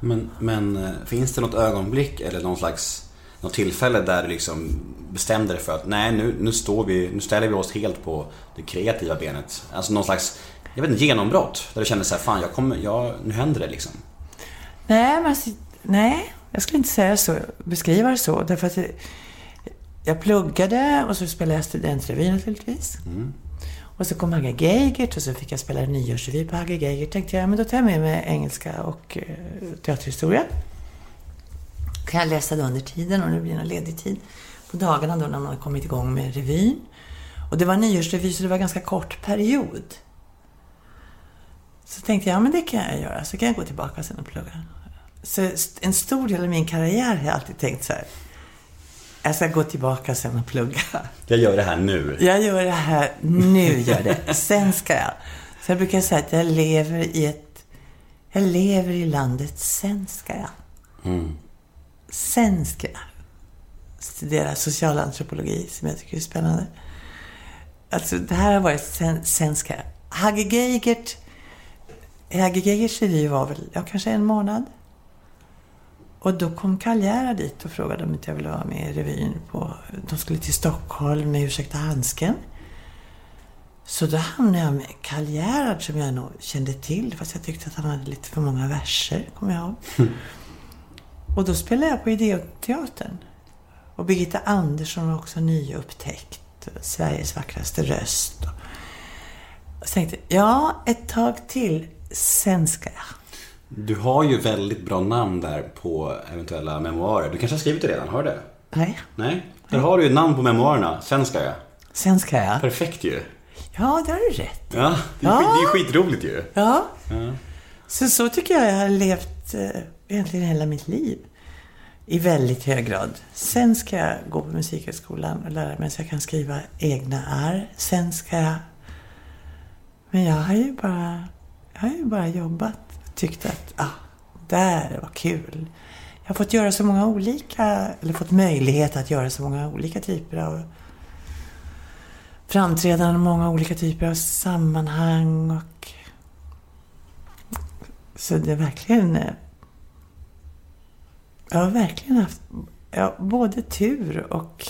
Men, men eh, finns det något ögonblick eller någon slags något tillfälle där du liksom bestämde dig för att nej nu, nu står vi, nu ställer vi oss helt på det kreativa benet. Alltså någon slags, jag vet inte, genombrott. Där du kände så här, fan jag kommer, jag, nu händer det liksom. Nej, men alltså, nej, jag skulle inte säga så, beskriva det så. Därför att det, jag pluggade och så spelade jag studentrevy naturligtvis. Och så kom Hagge Geigert och så fick jag spela en nyårsrevy på Hagge Geigert. tänkte jag, men då tar jag med mig engelska och eh, teaterhistoria. Kan jag läsa det under tiden om det blir någon ledig tid. På dagarna då när man har kommit igång med revyn. Och det var nyårsrevy så det var en ganska kort period. Så tänkte jag, ja men det kan jag göra. Så kan jag gå tillbaka sen och plugga. Så en stor del av min karriär har jag alltid tänkt så här. Jag ska gå tillbaka sen och plugga. Jag gör det här nu. Jag gör det här, nu gör det. Sen ska jag. Så jag brukar säga att jag lever i ett... Jag lever i landet, sen ska jag. Sen ska jag studera socialantropologi, som jag tycker är spännande. Alltså, det här har varit sen, sen ska jag. Hagge Geigert... Hagge Geigerts revy var väl, ja, kanske en månad. Och då kom Gerhard dit och frågade om inte jag ville vara med i revyn. På, de skulle till Stockholm med Ursäkta handsken. Så då hamnade jag med Karl Gerhard som jag nog kände till. Fast jag tyckte att han hade lite för många verser, kommer jag ihåg. Och då spelade jag på Ideoteatern. Och Birgitta Andersson var också nyupptäckt. Sveriges vackraste röst. Och så tänkte jag, ja, ett tag till. Sen ska jag. Du har ju väldigt bra namn där på eventuella memoarer. Du kanske har skrivit det redan, har du det? Nej, Nej? Där har du ju namn på memoarerna. Sen ska jag. sen ska jag. Perfekt ju. Ja, det har du rätt. Ja, det är, Ja. skit, det är skitroligt ju. Ja. Så, så tycker jag jag har levt eh, egentligen hela mitt liv. I väldigt hög grad. Sen ska jag gå på Musikhögskolan och lära mig så jag kan skriva egna arr. Sen ska jag... Men jag har ju bara, jag har ju bara jobbat och tyckt att ah, där var kul. Jag har fått göra så många olika, eller fått möjlighet att göra så många olika typer av framträdanden, många olika typer av sammanhang och så det är verkligen... Jag har verkligen haft ja, både tur och...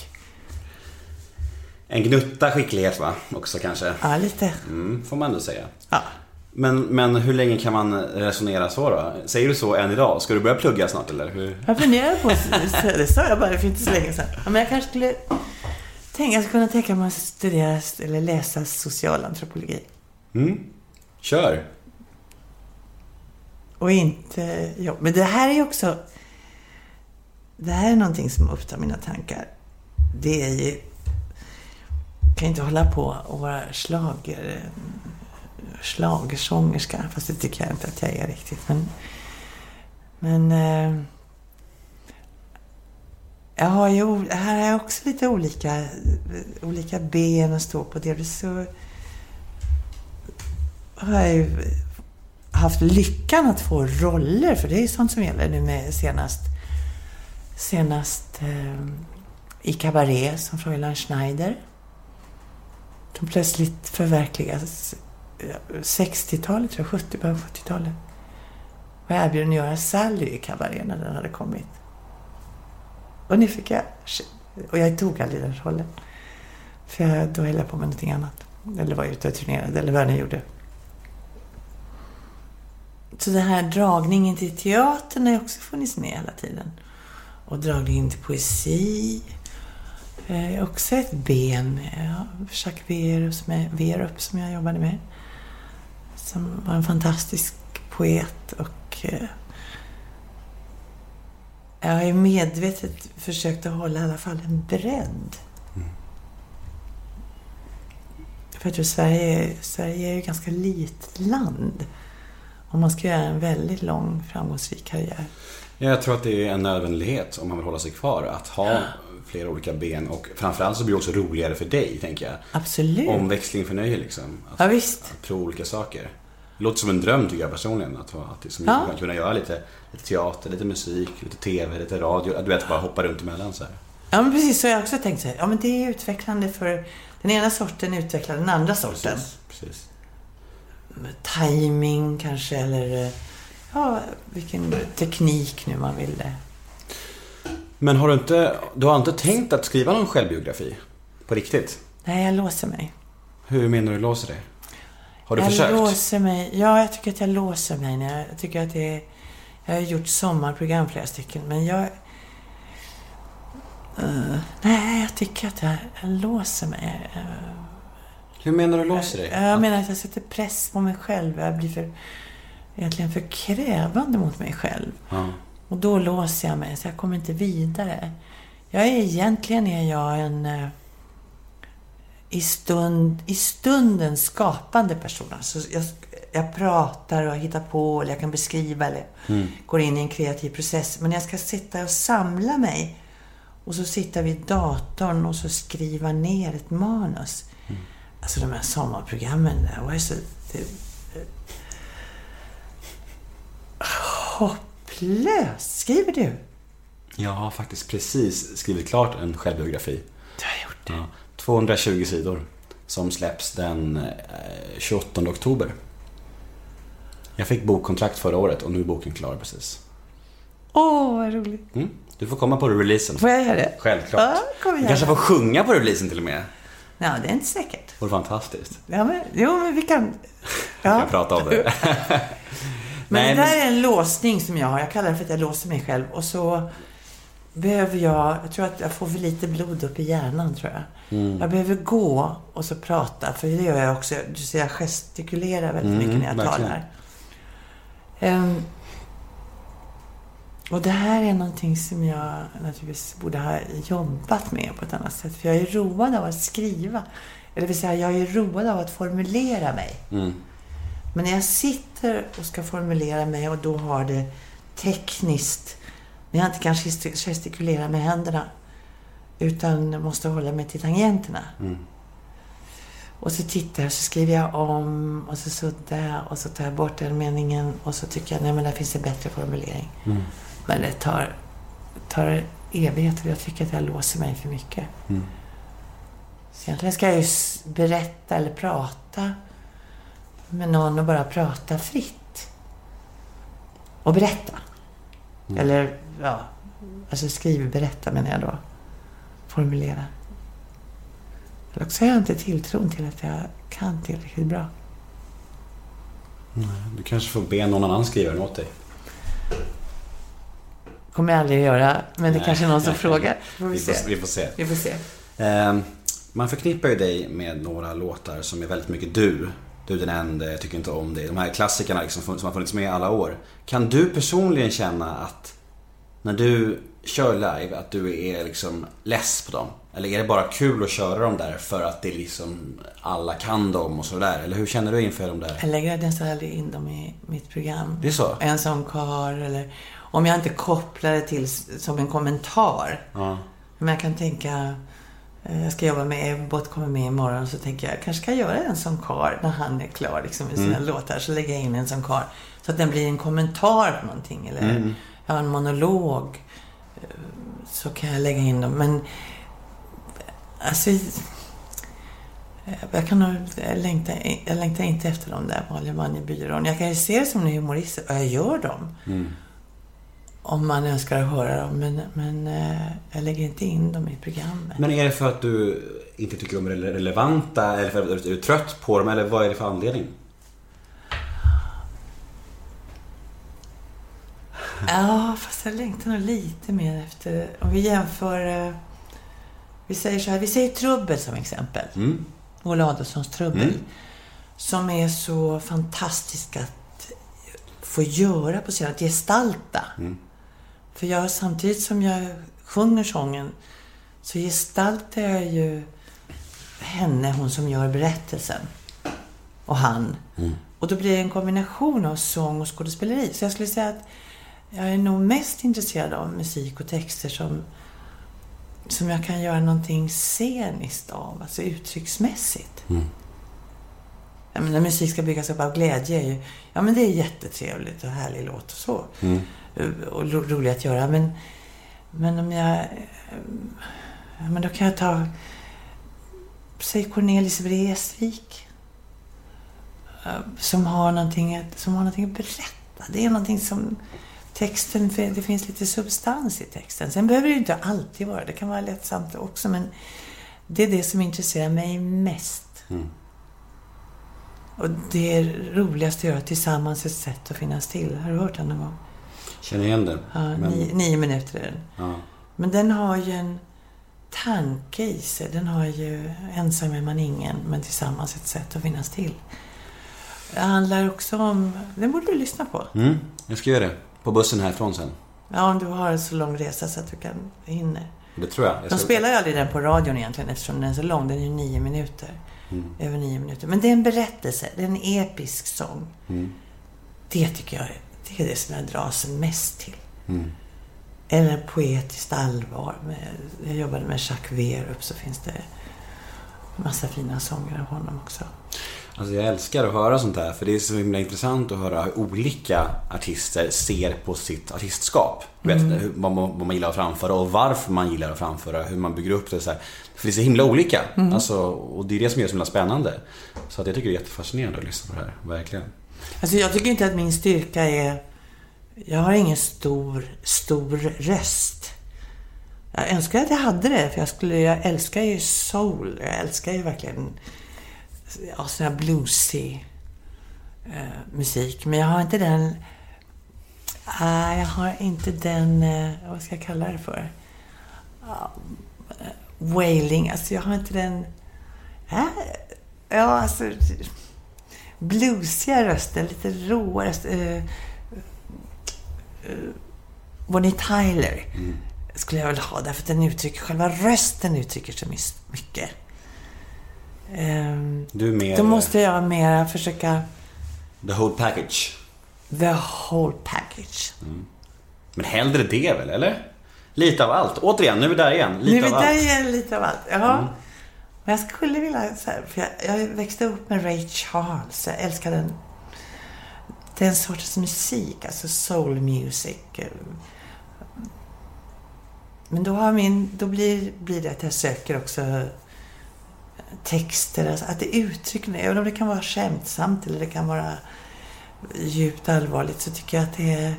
En gnutta skicklighet va? Också kanske. Ja, lite. Mm, får man ändå säga. Ja. Men, men hur länge kan man resonera så då? Säger du så än idag? Ska du börja plugga snart eller? Hur? Jag funderar på... Det sa jag bara för inte så länge sedan. Ja, Men jag kanske skulle... Tänk, jag skulle kunna tänka mig att studera eller läsa socialantropologi. Mm? Kör! Och inte jobb. Men det här är ju också... Det här är någonting som upptar mina tankar det är ju... kan inte hålla på och vara slager, schlagersångerska. Fast det tycker jag inte att jag är riktigt. Men, men eh, jag har ju, här har jag också lite olika, olika ben att stå på. Delvis så har jag ju haft lyckan att få roller, för det är ju sånt som gäller nu med senast, senast eh, i Cabaret som Fräulein Schneider. Som plötsligt förverkligas 60-talet, tror jag, 70, början på 70-talet. Var jag erbjuden att göra Sally i Cabaret när den hade kommit. Och nu fick jag... Och jag tog aldrig den rollen. För jag, då höll jag på med någonting annat. Eller var ute och turnerade, eller vad jag nu gjorde. Så den här dragningen till teatern har ju också funnits med hela tiden. Och dragningen till poesi är också ett ben. Ja, Jacques Werup som, Werup som jag jobbade med. Som var en fantastisk poet och eh, jag har ju medvetet försökt att hålla i alla fall en bredd. För jag tror Sverige, Sverige är ju ett ganska litet land. Om man ska göra en väldigt lång framgångsrik karriär. Ja, Jag tror att det är en nödvändighet om man vill hålla sig kvar att ha flera olika ben och framförallt så blir det också roligare för dig, tänker jag. Absolut. Omväxling förnöjer liksom. Att, Ja, visst. att prova olika saker. Det låter som en dröm tycker jag personligen. Att, att, liksom, Ja. kunna göra lite, lite teater, lite musik, lite TV, lite radio. Du vet, bara hoppa runt emellan så här. Ja, men precis. Så har jag också tänkt så här. Ja, men det är utvecklande för den ena sorten utvecklar den andra sorten. Precis, precis. Timing kanske, eller eh, ja, vilken teknik nu man vill det. Men har du inte, du har inte tänkt att skriva någon självbiografi? På riktigt? Nej, jag låser mig. Hur menar du låser dig? Har du jag försökt? låser mig. Ja, jag tycker att jag låser mig. När jag, jag tycker att det är... Jag har gjort sommarprogram flera stycken, men jag... Eh, nej, jag tycker att jag, jag låser mig. Eh, Hur menar du låser dig? Jag menar att jag sätter press på mig själv. Jag blir för, egentligen för krävande mot mig själv. Ja. Och då låser jag mig, så jag kommer inte vidare. Jag är egentligen är jag en eh, i, stund, i stunden skapande person. Alltså jag, jag pratar och hittar på, eller jag kan beskriva, eller går in i en kreativ process. Men jag ska sitta och samla mig och så sitta vid datorn och så skriva ner ett manus. Alltså de här sommarprogrammen, det var ju så... Det, hopplöst! Skriver du? Jag har faktiskt precis skrivit klart en självbiografi. Du har gjort det. Ja, 220 sidor. Som släpps den eh, 28 oktober. Jag fick bokkontrakt förra året och nu är boken klar precis. Åh, vad roligt. Mm. Du får komma på releasen. Får jag göra det? Självklart. Ja, kom Du igen. kanske får sjunga på releasen till och med. Ja, det är inte säkert. Det vore fantastiskt. Ja, men, jo, men vi kan... Vi Ja. kan prata om det. Men Nej, det där men- är en låsning som jag har. Jag kallar det för att jag låser mig själv. Och så behöver jag... Jag tror att jag får för lite blod upp i hjärnan, tror jag. Mm. Jag behöver gå och så prata. För det gör jag också. Du ser, jag gestikulerar väldigt Mm, mycket när jag verkligen. talar. Ehm, och det här är någonting som jag naturligtvis borde ha jobbat med på ett annat sätt. För jag är road av att skriva. Eller vill säga, jag är road av att formulera mig. Mm. Men när jag sitter och ska formulera mig och då har det tekniskt, när jag inte kan gesti- gestikulera med händerna, utan måste hålla mig till tangenterna. Mm. Och så tittar jag så skriver jag om och så suddar jag och så tar jag bort den meningen och så tycker jag, nej men där finns en bättre formulering. Mm. Men det tar, tar evigheter och jag tycker att jag låser mig för mycket. Mm. Så egentligen ska jag ju berätta eller prata med någon och bara prata fritt. Och berätta. Eller, ja, alltså skriv berätta menar jag då. Formulera. Eller också har jag inte tilltron till att jag kan tillräckligt bra. Du kanske får be någon annan skriva den åt dig. kommer jag aldrig att göra, men det Nej. kanske är någon som frågar. Får vi, Vi får, se. vi får se. Vi får se. Ehm, Man förknippar ju dig med några låtar som är väldigt mycket du. Du är den enda, jag tycker inte om dig. De här klassikerna liksom, som har funnits med alla år. Kan du personligen känna att när du kör live att du är liksom less på dem? Eller är det bara kul att köra dem där för att det liksom alla kan dem och sådär? Eller hur känner du inför dem där? Jag lägger nästan aldrig in dem i mitt program. Det är så? En sån kar eller om jag inte kopplar det till som en kommentar. Ja. Men jag kan tänka, jag ska jobba med Ebbot, kommer med imorgon, så tänker jag, jag kanske ska göra en sån kar när han är klar liksom, med sina låtar. Så lägger jag in en sån kar. Så att den blir en kommentar på någonting. Eller jag har en monolog. eh, Så kan jag lägga in dem. Men alltså, eh, jag kan nog, jag längtar, jag längtar inte efter de där vanliga manjebyrån. Jag kan ju se det som en humorist och jag gör dem. Om man önskar höra dem. Men, men eh, jag lägger inte in dem i programmet. Men är det för att du inte tycker de är rele- relevanta eller för att du är trött på dem eller vad är det för anledning? Ja, fast jag längtar nog lite mer efter... Om vi jämför... eh, Vi säger så här, vi säger Trubbel som exempel. Mm. Ola Adolfssons Trubbel. Mm. Som är så fantastisk att få göra på scen, att gestalta. Mm. För jag, samtidigt som jag sjunger sången så gestaltar jag ju henne, hon som gör berättelsen. Och han. Och då blir det en kombination av sång och skådespeleri. Så jag skulle säga att jag är nog mest intresserad av musik och texter som, som jag kan göra någonting sceniskt av, alltså uttrycksmässigt. Jag menar, musik ska byggas upp av glädje. Ja, men det är jättetrevligt och härlig låt och så. Och ro, roligt att göra. Men, men om jag... eh, men då kan jag ta... Säg Cornelis Vreeswijk. eh, Som har någonting att, som har någonting att berätta. Det är någonting som... Texten, det finns lite substans i texten. Sen behöver det ju inte alltid vara. Det kan vara lättsamt också. Men det är det som intresserar mig mest. Och det är roligast att göra tillsammans ett sätt att finnas till. Har du hört den någon gång? Känner igen det. Ja, Men- nio, nio minuter är den. Ja. Men den har ju en tanke i sig. Den har ju ensam är man ingen, men tillsammans ett sätt att finnas till. Det handlar också om... Den borde du lyssna på. Mm, jag ska göra det. På bussen härifrån sen. Ja, om du har en så lång resa så att du kan hinner. Det tror jag. jag De ska... spelar ju aldrig den på radion egentligen eftersom den är så lång. Den är ju nio minuter. Över nio minuter. Men det är en berättelse. Det är en episk sång. Det tycker jag är- det är det som jag dras mest till. Eller poetiskt allvar. Jag jobbade med Jacques Werup så finns det massa fina sånger av honom också. Alltså jag älskar att höra sånt här för det är så himla intressant att höra hur olika artister ser på sitt artistskap. Vet, hur, vad, man, vad man gillar att framföra och varför man gillar att framföra, hur man bygger upp det. Så här. För det är så himla olika. Alltså, och det är det som gör det så himla spännande. Så att jag tycker det är jättefascinerande att lyssna på det här, verkligen. Alltså jag tycker inte att min styrka är... Jag har ingen stor, stor röst. Jag önskar att jag hade det, för jag, skulle, jag älskar ju soul. Jag älskar ju verkligen ja, sån här bluesig eh, musik. Men jag har inte den... Nej, jag har inte den... Eh, vad ska jag kalla det för? Uh, wailing. Alltså jag har inte den... Äh, ja, alltså bluesiga rösten, lite råa röst. Uh, uh, Bonnie Tyler skulle jag väl ha därför att den uttrycker, själva rösten uttrycker så mycket. Ehm, Du mer då måste jag mera försöka the whole package. the whole package. Men hellre det väl, eller? Lite av allt. Återigen, nu är vi där igen. Lite nu är allt. det igen lite av allt. Ja. Men jag skulle vilja, så här, för jag, jag växte upp med Ray Charles. Jag älskar den, den sortens musik, alltså soul music. Men då, har min, då blir, blir det att jag söker också texter, alltså att det uttrycker. Även om det kan vara skämtsamt eller det kan vara djupt allvarligt så tycker jag att det är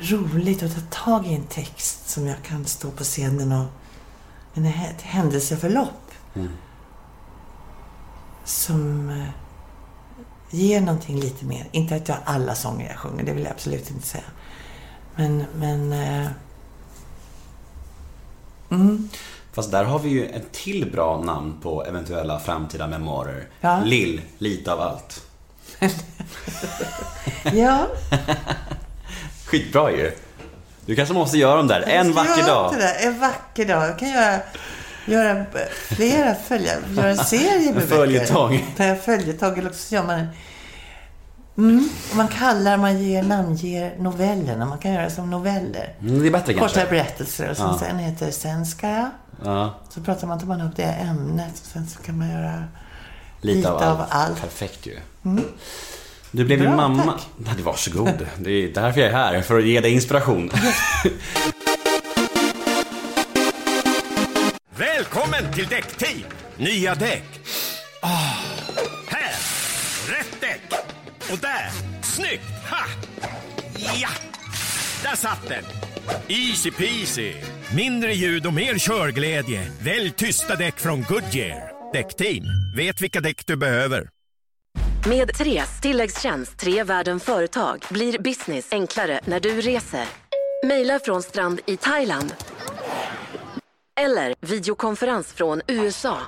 roligt att ta tag i en text som jag kan stå på scenen och en hä- ett händelseförlopp som eh, ger någonting lite mer. Inte att jag har alla sånger jag sjunger, det vill jag absolut inte säga. Men, men... eh, Mm. Fast där har vi ju ett till bra namn på eventuella framtida memoarer. Ja. Lill, lite av allt. Ja, Skitbra ju. Du kanske måste göra dem där. En vacker dag. En vacker dag. Jag kan göra, göra flera följer, göra en serie med En följetong. böcker. En följetong. Eller så gör man en... Mm, man kallar, man ger, namnger novellerna. Man kan göra som noveller. Mm, det är bättre Korta kanske. berättelser. Och sen, Ja. sen heter det Sen ska jag. Ja, Så pratar man, tar man upp det ämnet. Och sen så kan man göra... lite, Lite av, allt. Perfekt ju. Du blev ju Bra, mamma. tack. Nej, varsågod. Det är därför jag är här. För att ge dig inspiration. Välkommen till Däckteam! Nya däck. Ah, här! Rätt däck! Och där! Snyggt! Ha! Ja! Där satt den! Easy peasy! Mindre ljud och mer körglädje. Välj tysta däck från Goodyear. Däckteam, vet vilka däck du behöver. Med Tres tilläggstjänst Tre världen företag blir business enklare när du reser. Mejla från strand i Thailand. Eller videokonferens från USA.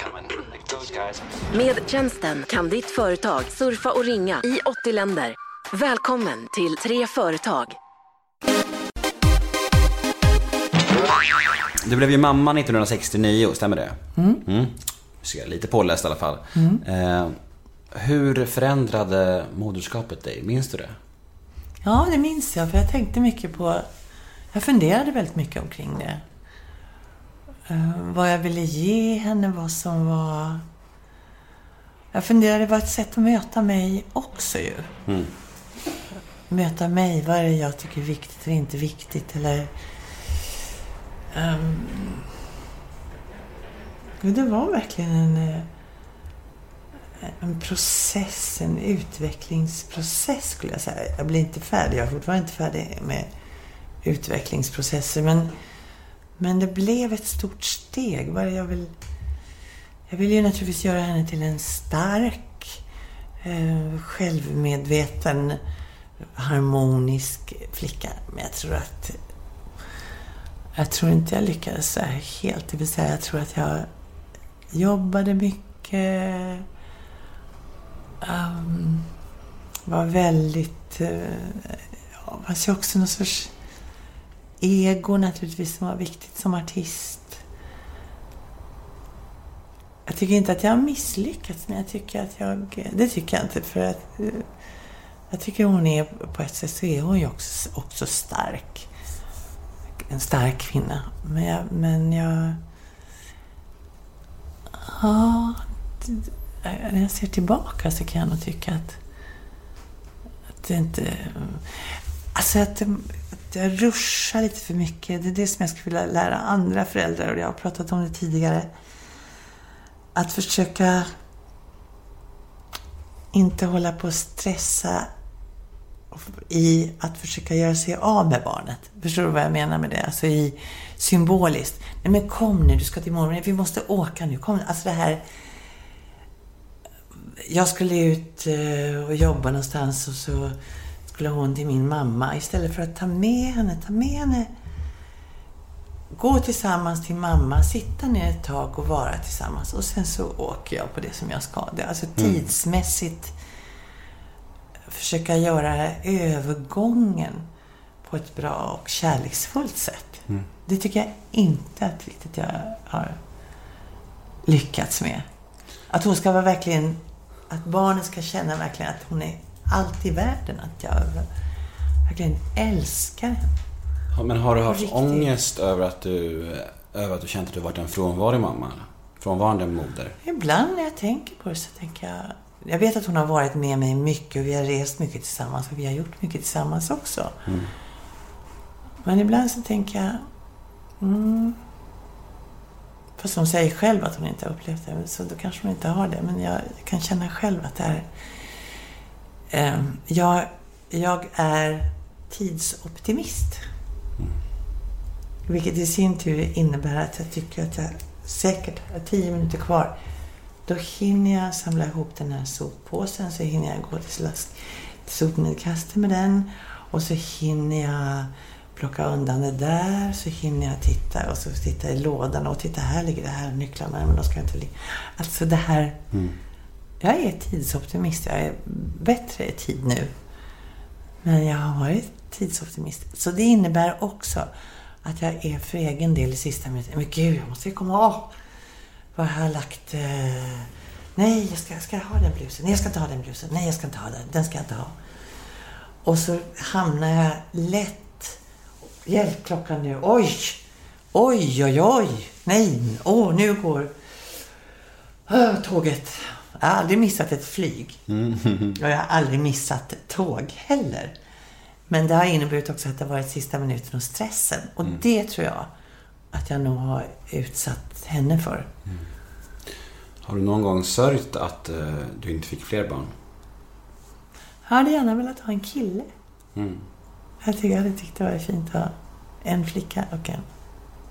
Med tjänsten kan ditt företag surfa och ringa i 80 länder. Välkommen till Tre företag. Du blev ju mamma 1969, stämmer det? Mm. Så jag är lite påläst i alla fall. Eh, hur förändrade moderskapet dig? Minns du det? Ja, det minns jag. För jag tänkte mycket på... Jag funderade väldigt mycket omkring det. Eh, vad jag ville ge henne, vad som var... Jag funderade, det var ett sätt att möta mig också ju. Möta mig, vad är det jag tycker är viktigt och inte viktigt eller... ehm, det var verkligen en, eh, en process, en utvecklingsprocess skulle jag säga. Jag blir inte färdig, jag är fortfarande inte färdig med utvecklingsprocesser men, men det blev ett stort steg. Jag vill... Jag vill ju naturligtvis göra henne till en stark, eh, självmedveten, harmonisk flicka. Men jag tror att... Jag tror inte jag lyckades så här helt. Det vill säga, jag tror att jag jobbade mycket. Um, var väldigt... Uh, ja, fanns ju också någon sorts ego naturligtvis som var viktigt som artist. Jag tycker inte att jag har misslyckats, men jag tycker att jag... Det tycker jag inte, för att... Uh, Jag tycker hon är, på ett sätt så är hon ju också, också stark. En stark kvinna. Men jag... Men jag ja, det- Eh, när jag ser tillbaka så kan jag nog tycka att, att det inte... Alltså att, det- att jag ruschar lite för mycket. Det är det som jag skulle vilja lära andra föräldrar och jag har pratat om det tidigare. Att försöka inte hålla på och stressa i att försöka göra sig av med barnet. Förstår du vad jag menar med det? Alltså i symboliskt. Nej men kom nu, du ska till mormor. Vi måste åka nu. Kom. Alltså det här... Jag skulle ut eh, och jobba någonstans och så skulle hon till min mamma. Istället för att ta med henne, ta med henne. Gå tillsammans till mamma, sitta ner ett tag och vara tillsammans. Och sen så åker jag på det som jag ska. Det är Alltså tidsmässigt försöka göra övergången på ett bra och kärleksfullt sätt. Det tycker jag inte att riktigt jag har lyckats med. Att hon ska vara verkligen... Att barnen ska känna verkligen att hon är allt i världen. Att jag verkligen älskar henne. Ja, Men har du haft Riktigt. ångest över att du, över att du känt att du varit en frånvarig mamma? Frånvarande moder? Ibland när jag tänker på det så tänker jag... Jag vet att hon har varit med mig mycket och vi har rest mycket tillsammans och vi har gjort mycket tillsammans också. Men ibland så tänker jag... Mm, fast hon säger själv att hon inte har upplevt det, så då kanske hon inte har det. Men jag kan känna själv att det är... Eh, jag, jag är tidsoptimist. Vilket i sin tur innebär att jag tycker att jag säkert har tio minuter kvar. Då hinner jag samla ihop den här soppåsen, så hinner jag gå till, slask, till sopnedkastet med den. Och så hinner jag plocka undan det där, så hinner jag titta och så titta i lådan och titta här ligger det här nycklarna, men de ska inte ligga. Alltså det här... Jag är tidsoptimist, jag är bättre i tid nu. Men jag har varit tidsoptimist. Så det innebär också att jag är för egen del i sista minuten. Men gud, jag måste ju komma av. Vad har jag lagt? Eh... Nej, jag ska, ska jag ha den blusen? Nej, jag ska inte ha den blusen. Nej, jag ska inte ha den. Den ska jag inte ha. Och så hamnar jag lätt... Hjälp, klockan nu. Oj! Oj, oj, oj! Nej, åh, oh, nu går oh, tåget. Jag har aldrig missat ett flyg. Och jag har aldrig missat tåg heller. Men det har inneburit också att det har varit sista minuten och stressen. Och det tror jag att jag nog har utsatt henne för. Har du någon gång sörjt att eh, du inte fick fler barn? Jag hade gärna velat ha en kille. Mm. Jag tycker jag hade tyckt det var fint att ha en flicka och en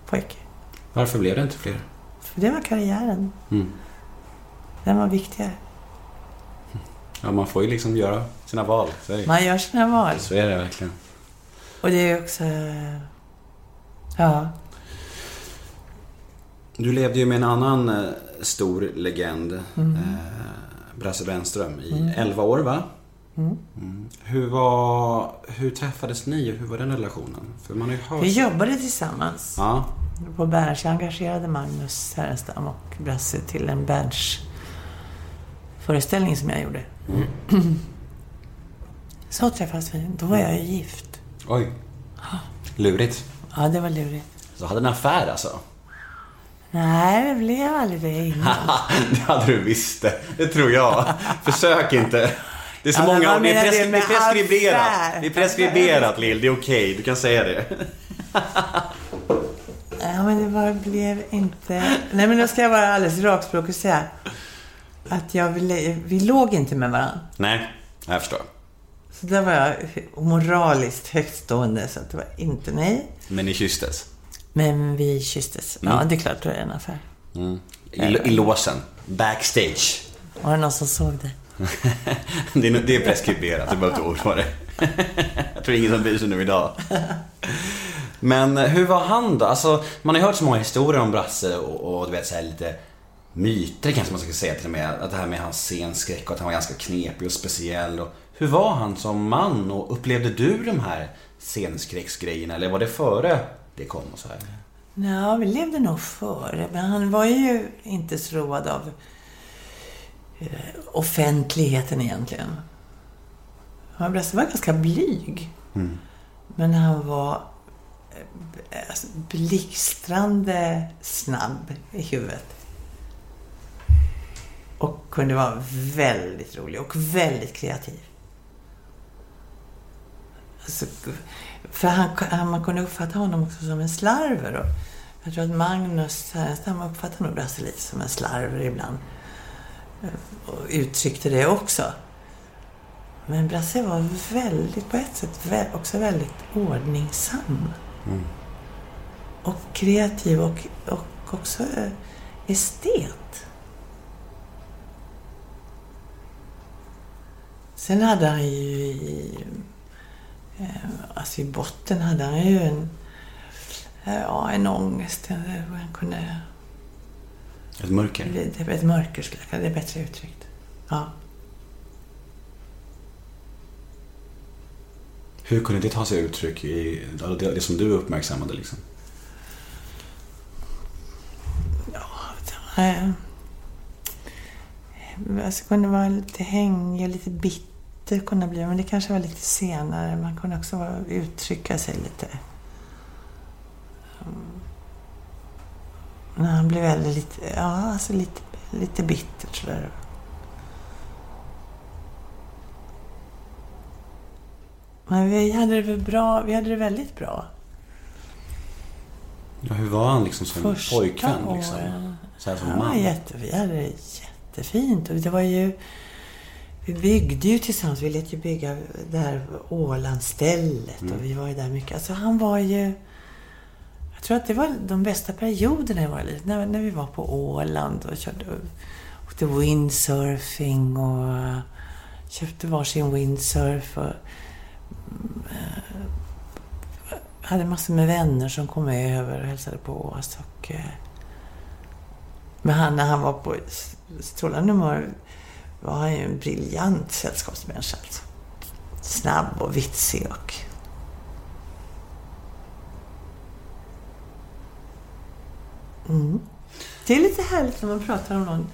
pojke. Varför blev det inte fler? För det var karriären. Mm. Den var viktigare. Ja, man får ju liksom göra sina val. Man gör sina val. så är det verkligen. Och det är också... Ja. Du levde ju med en annan eh, stor legend, eh, Brasse Brännström, i 11 år va? Mm. Hur, var, hur träffades ni och hur var den relationen? För man har ju hört... Vi jobbade tillsammans Ja, på Berns. Jag engagerade Magnus Härenstam och Brasse till en Berns föreställning som jag gjorde. Så träffades vi. Då var jag ju gift. oj. Lurigt. Ja, det var lurigt. Så hade en affär alltså? Nej, det blev aldrig det innan. det hade du visst det. Det tror jag. Försök inte. Det är så men många år. Det preskri- det är preskriberat. Det är preskriberat Lill. Det är okej. Du kan säga det. Ja, men det bara blev inte... Nej, men då ska jag vara alldeles rakspråk och säga att jag ville... Vi låg inte med varandra. Nej, jag förstår. Så där var jag moraliskt högtstående, så att det var inte nej. Men ni kysstes? Men vi kysstes. Ja, det är klart, då är det en affär. Mm. I, I låsen. Backstage. Var det någon som såg det? Det, är, det är preskriberat, du behöver inte oroa dig. jag tror ingen som bryr sig nu idag. Men eh, hur var han då? Alltså, man har ju hört så många historier om Brasse och, och du vet så här lite myter kanske man ska säga till och med. Att det här med hans scenskräck och att han var ganska knepig och speciell. Och hur var han som man och upplevde du de här scenskräcksgrejerna eller var det före det kom och så här? Ja, vi levde nog före, men han var ju inte så road av offentligheten egentligen. Han var ganska blyg. Men han var eh, alltså, blixtrande snabb i huvudet. Och kunde vara väldigt rolig och väldigt kreativ. Alltså, för han, man kunde uppfatta honom också som en slarver. Och jag tror att Magnus Härenstam uppfattade nog Brasse lite som en slarver ibland. Uttryckte det också. Men Brasse var väldigt, på ett sätt, också väldigt ordningsam. Och kreativ och, och också eh, estet. Sen hade han ju i, eh, alltså i botten hade han ju en, eh, ja, en ångest. Han kunde, Ett mörker? det är ett mörker skulle jag det, är bättre uttryckt. Ja. Hur kunde det ta sig uttryck i det, det som du uppmärksammade liksom? Eh, Alltså kunde vara lite hängig och lite bitter kunde bli, men det kanske var lite senare. Man kunde också uttrycka sig lite. Mm. När han blev väldigt, lite, ja alltså lite, lite bitter sådär. Men vi hade det bra, vi hade det väldigt bra. Ja, hur var han liksom som Första pojkvän? Liksom? Så här som Ja, man? jätte, vi hade det jättefint. Och det var ju... Vi byggde ju tillsammans. Vi lät ju bygga det här Ålandsstället. Och vi var ju där mycket. Alltså han var ju... Jag tror att det var de bästa perioderna i våra liv. När, när vi var på Åland och körde... Åkte windsurfing och eh, köpte varsin windsurf. Och, eh, hade massor med vänner som kom över och hälsade på oss. Och, eh, men han, när han var på strålande humör var han ju en briljant sällskapsmänniska. Alltså. snabb och vitsig och... Mm. Det är lite härligt när man pratar om någon.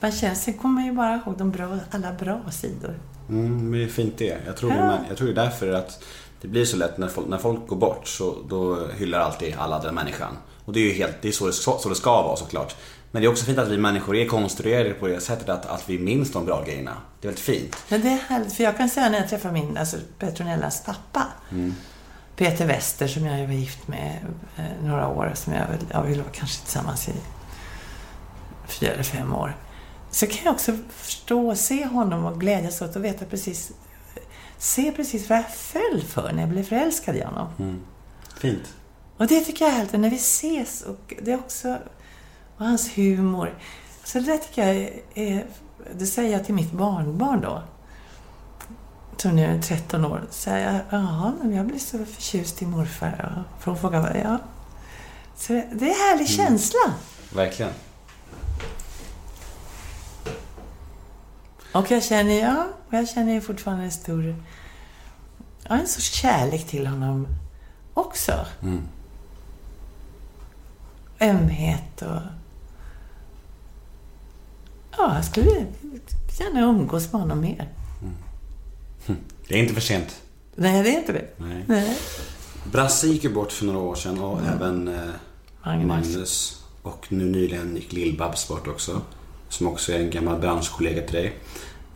Man känner, sen kommer man ju bara ihåg de bra, alla bra sidor. Mm, men det är fint det. Jag tror, Ja. man, jag tror det är därför att det blir så lätt när folk, när folk går bort så då hyllar alltid alla den människan. Och det är ju helt, det är så det, ska, så det ska vara såklart. Men det är också fint att vi människor är konstruerade på det sättet att, att vi minns de bra grejerna. Det är väldigt fint. Men det är härligt, för jag kan säga när jag träffar min, alltså Petronellas pappa, Peter Wester, som jag var gift med eh, några år, som jag, väl- ja, vi var kanske tillsammans i fyra eller fem år. Så kan jag också förstå och se honom och glädjas åt och veta precis, se precis vad jag föll för när jag blev förälskad i honom. Fint. Och det tycker jag är härligt, när vi ses och det är också, och hans humor. Så det där tycker jag är det säger jag till mitt barnbarn då. Som nu är 13 år. Så säger jag, jag blir så förtjust i morfar. Får hon fråga vad ja. Så det, det är en härlig känsla. Verkligen. Och jag känner, ja, jag känner ju fortfarande en stor, ja, en sorts kärlek till honom också. Ömhet och... Ja, jag skulle gärna umgås med honom mer. Det är inte för sent. Nej, det är inte det. Nej. Nej. Brasse gick ju bort för några år sedan och även eh, Magnus. Magnus. Och nu nyligen gick Lill-Babs bort också. Som också är en gammal branschkollega till dig.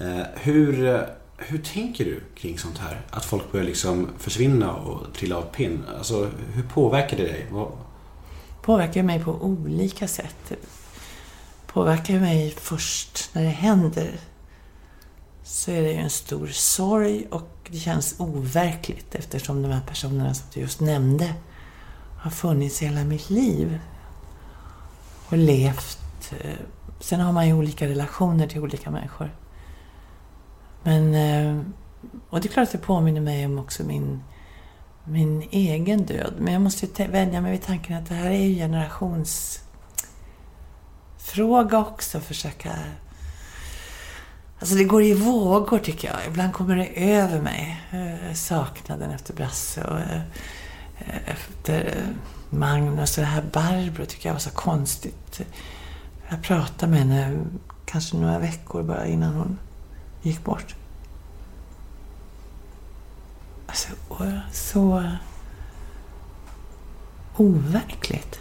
Eh, hur, eh, hur tänker du kring sånt här? Att folk börjar liksom försvinna och trilla av pinn. Alltså, hur påverkar det dig? Vad, Påverkar mig på olika sätt. Påverkar mig först när det händer. Så är det ju en stor sorg och det känns overkligt eftersom de här personerna som du just nämnde har funnits i hela mitt liv. Och levt. Eh, sen har man ju olika relationer till olika människor. Men... Eh, och det är klart att det påminner mig om också min, min egen död. Men jag måste ju vänja mig vid tanken att det här är ju generationsfråga också. Försöka... Alltså det går i vågor tycker jag. Ibland kommer det över mig. eh, Saknaden efter Brasse och eh, eh efter eh, Magnus och det här Barbro tycker jag var så konstigt. Jag pratade med henne kanske några veckor bara innan hon gick bort. Alltså, så overkligt.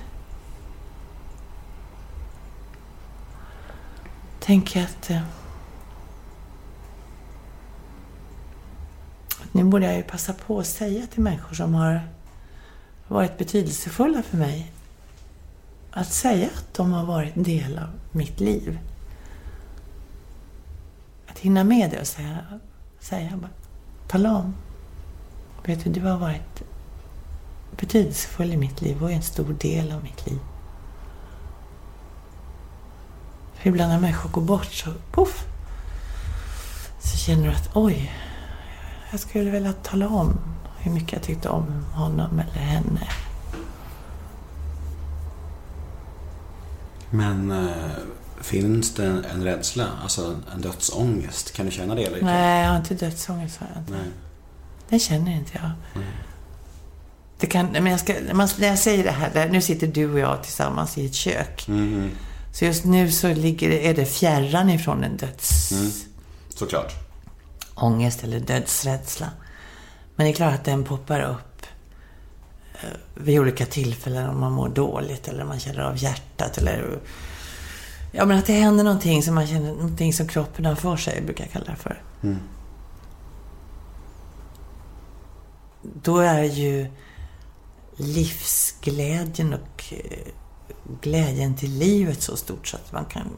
Tänker att... Eh, nu borde jag ju passa på att säga till människor som har varit betydelsefulla för mig att säga att de har varit en del av mitt liv. Att hinna med det och säga, säga bara, tala om. Vet du, du har varit betydelsefull i mitt liv och är en stor del av mitt liv. För ibland när människor går bort så, poff, så känner du att oj, jag skulle vilja tala om hur mycket jag tyckte om honom eller henne. men eh, finns det en, rädsla? Alltså en dödsångest? Kan du känna det? Eller? Nej, jag har inte dödsångest. Har jag inte. Nej. Det känner inte jag. Det kan, men jag ska, när jag säger det här, nu sitter du och jag tillsammans i ett kök. Mhm. Så just nu så ligger, är det fjärran ifrån en dödsångest Såklart. Eller dödsrädsla. Men det är klart att den poppar upp eh, vid olika tillfällen om man mår dåligt eller man känner av hjärtat eller... Ja, men att det händer någonting som man känner, någonting som kroppen har för sig, brukar jag kalla det för. Då är ju livsglädjen och eh, glädjen till livet så stort så att man kan...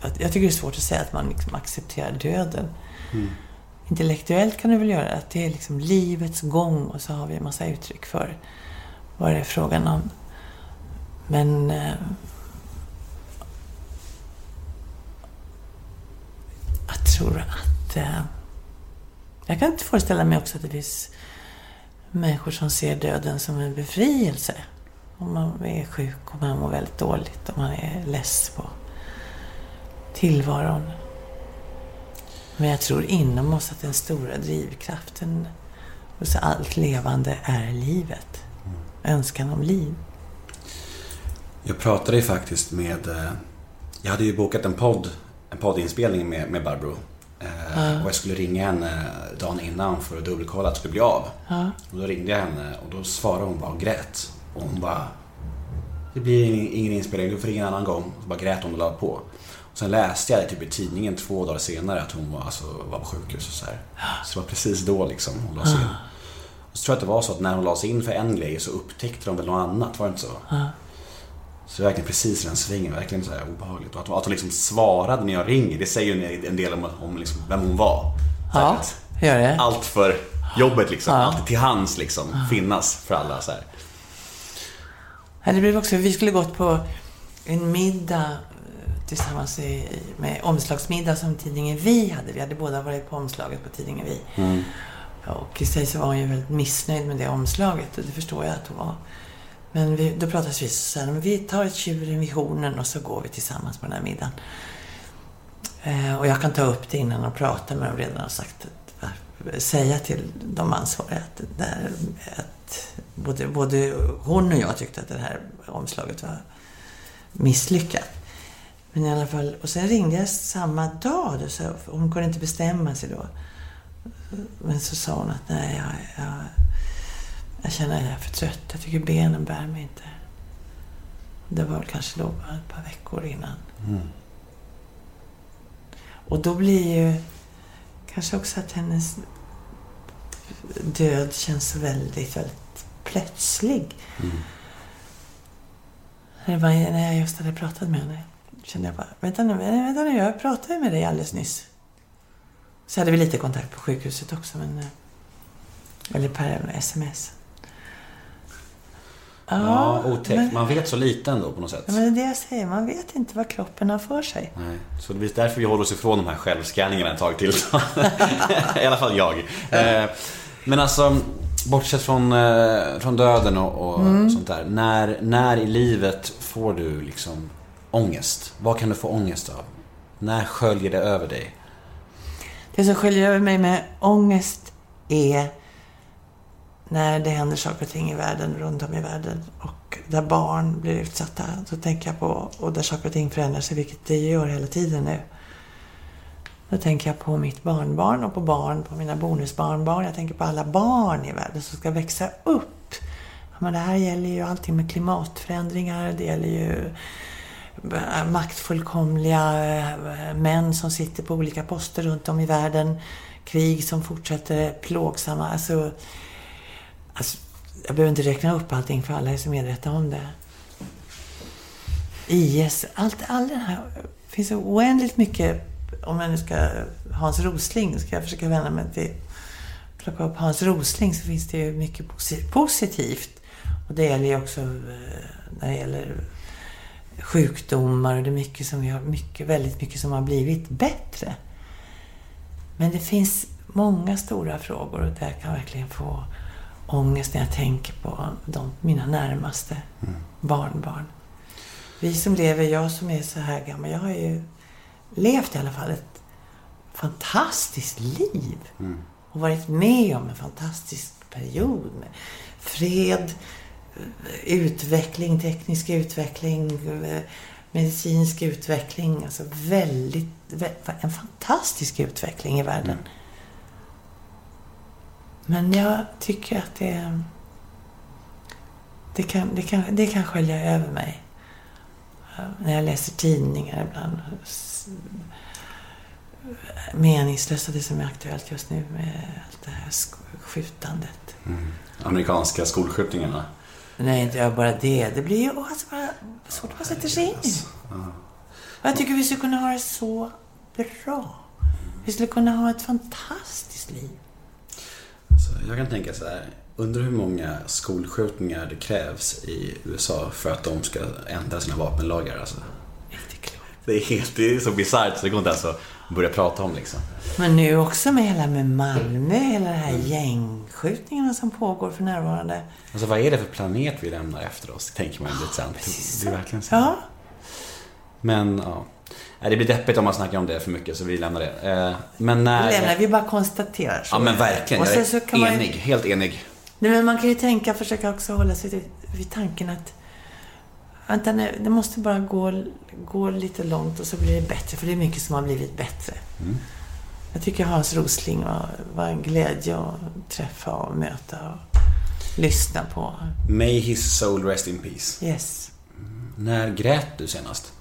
Jag, tycker det är svårt att säga att man liksom accepterar döden. Intellektuellt kan du väl göra att det är liksom livets gång och så har vi en massa uttryck för vad det är frågan om. Men... Eh, jag tror att... Eh, jag kan inte föreställa mig också att det finns människor som ser döden som en befrielse. Om man är sjuk, om man mår väldigt dåligt, om man är less på tillvaron. Men jag tror inom oss att den stora drivkraften hos allt levande är livet. Önskan om liv. Jag pratade ju faktiskt med... eh, Jag hade ju bokat en podd, en poddinspelning med, med Barbro. Eh, Och jag skulle ringa henne dagen innan för att dubbelkolla att det skulle bli av. Och då ringde jag henne och då svarade hon bara och grät. Och hon bara... Det blir ingen, ingen inspelning, du får ringa en annan gång. Så bara grät hon och la på. Sen läste jag typ i tidningen två dagar senare att hon var, alltså, var på sjukhus och så här. Så det var precis då liksom hon lades in. Och så tror jag att det var så att när hon lades in för en grej så upptäckte de väl något annat, var det inte så? Så det är verkligen precis i den svängen, verkligen så här obehagligt. Och att, att hon liksom svarade när jag ringer, det säger ju en del om, om liksom vem hon var. Ja, gör det. Allt för jobbet liksom, alltid till hands liksom, finnas för alla så här. Ja, det blev också, vi skulle gått på en middag tillsammans i, med omslagsmiddag som tidningen Vi hade. Vi hade båda varit på omslaget på tidningen Vi. Och i sig så var hon ju väldigt missnöjd med det omslaget och det förstår jag att hon var. Men vi, då pratades vi så här, vi tar ett tjuren vid hornen och så går vi tillsammans på den här middagen. Eh, och jag kan ta upp det innan och prata med dem redan och sagt att, säga till de ansvariga att, där, att både, både hon och jag tyckte att det här omslaget var misslyckat. Men i alla fall, och sen ringde jag samma dag. Då, så hon kunde inte bestämma sig då. Men så sa hon att nej, jag, jag, jag känner att jag är för trött. Jag tycker benen bär mig inte. Det var kanske då bara ett par veckor innan. Och då blir ju kanske också att hennes död känns väldigt, väldigt plötslig. Det var när jag just hade pratat med henne. Kände jag bara, vänta nu, vänta nu, jag pratade med dig alldeles nyss. Så hade vi lite kontakt på sjukhuset också, men... eh, Eller per sms. Ja, otäckt. men- Man vet så lite ändå på något sätt. Ja, men det är det jag säger, man vet inte vad kroppen har för sig. Nej, så det är därför vi håller oss ifrån de här självscanningarna ett tag till. I alla fall jag. Eh, Men alltså, bortsett från, eh, från döden och, och Mm. sånt där. När, när i livet får du liksom ångest? Vad kan du få ångest av? När sköljer det över dig? Det som sköljer över mig med ångest är när det händer saker och ting i världen, runt om i världen och där barn blir utsatta. Då tänker jag på, och där saker och ting förändrar sig, vilket det gör hela tiden nu. Då tänker jag på mitt barnbarn och på barn, på mina bonusbarnbarn. Jag tänker på alla barn i världen som ska växa upp. Men det här gäller ju allting med klimatförändringar, det gäller ju Eh, maktfullkomliga eh, män som sitter på olika poster runt om i världen. Krig som fortsätter plågsamma. Alltså, alltså, jag behöver inte räkna upp allting för alla är så medvetna om det. IS, allt, all den här... Det finns så oändligt mycket... Om jag nu ska... Hans Rosling, ska jag försöka vända mig till... Plocka upp Hans Rosling så finns det ju mycket positivt. Och det gäller ju också eh, när det gäller sjukdomar och det är mycket som vi har, mycket, väldigt mycket som har blivit bättre. Men det finns många stora frågor och där kan jag verkligen få ångest när jag tänker på de, mina närmaste barnbarn. Vi som lever, jag som är så här gammal, jag har ju levt i alla fall ett fantastiskt liv. Och varit med om en fantastisk period med fred, utveckling, teknisk utveckling, eh, medicinsk utveckling. Alltså väldigt, vä- en fantastisk utveckling i världen. Men jag tycker att det, det, kan, det, kan, det kan skölja över mig. Eh, När jag läser tidningar ibland. Meningslösa, det som är aktuellt just nu med allt det här sk- skjutandet. Amerikanska skolskjutningarna. Nej, inte bara det. Det blir ju alltså bara svårt att sätta sig in i. Jag tycker vi skulle kunna ha det så bra. Vi skulle kunna ha ett fantastiskt liv. Så jag kan tänka så här. Undrar hur många skolskjutningar det krävs i USA för att de ska ändra sina vapenlagar. Alltså. Det är, helt, det är så bisarrt så det går inte ens att börja prata om liksom. Men nu också med hela med Malmö, hela de här gängskjutningarna som pågår för närvarande. Alltså vad är det för planet vi lämnar efter oss? Tänker man lite sen. Det är verkligen så. Ja, Men ja. Det blir deppigt om man snackar om det för mycket så vi lämnar det. Eh, Men när... Vi lämnar, vi bara konstaterar. så. Ja men verkligen, jag är kan man, enig. Helt enig. Nej, men man kan ju tänka, försöka också hålla sig till, vid tanken att Vänta nu, det måste bara gå, gå lite långt och så blir det bättre. För det är mycket som har blivit bättre. Mm. Jag tycker Hans Rosling var, var en glädje att träffa och möta och lyssna på. May his soul rest in peace. Yes. När grät du senast?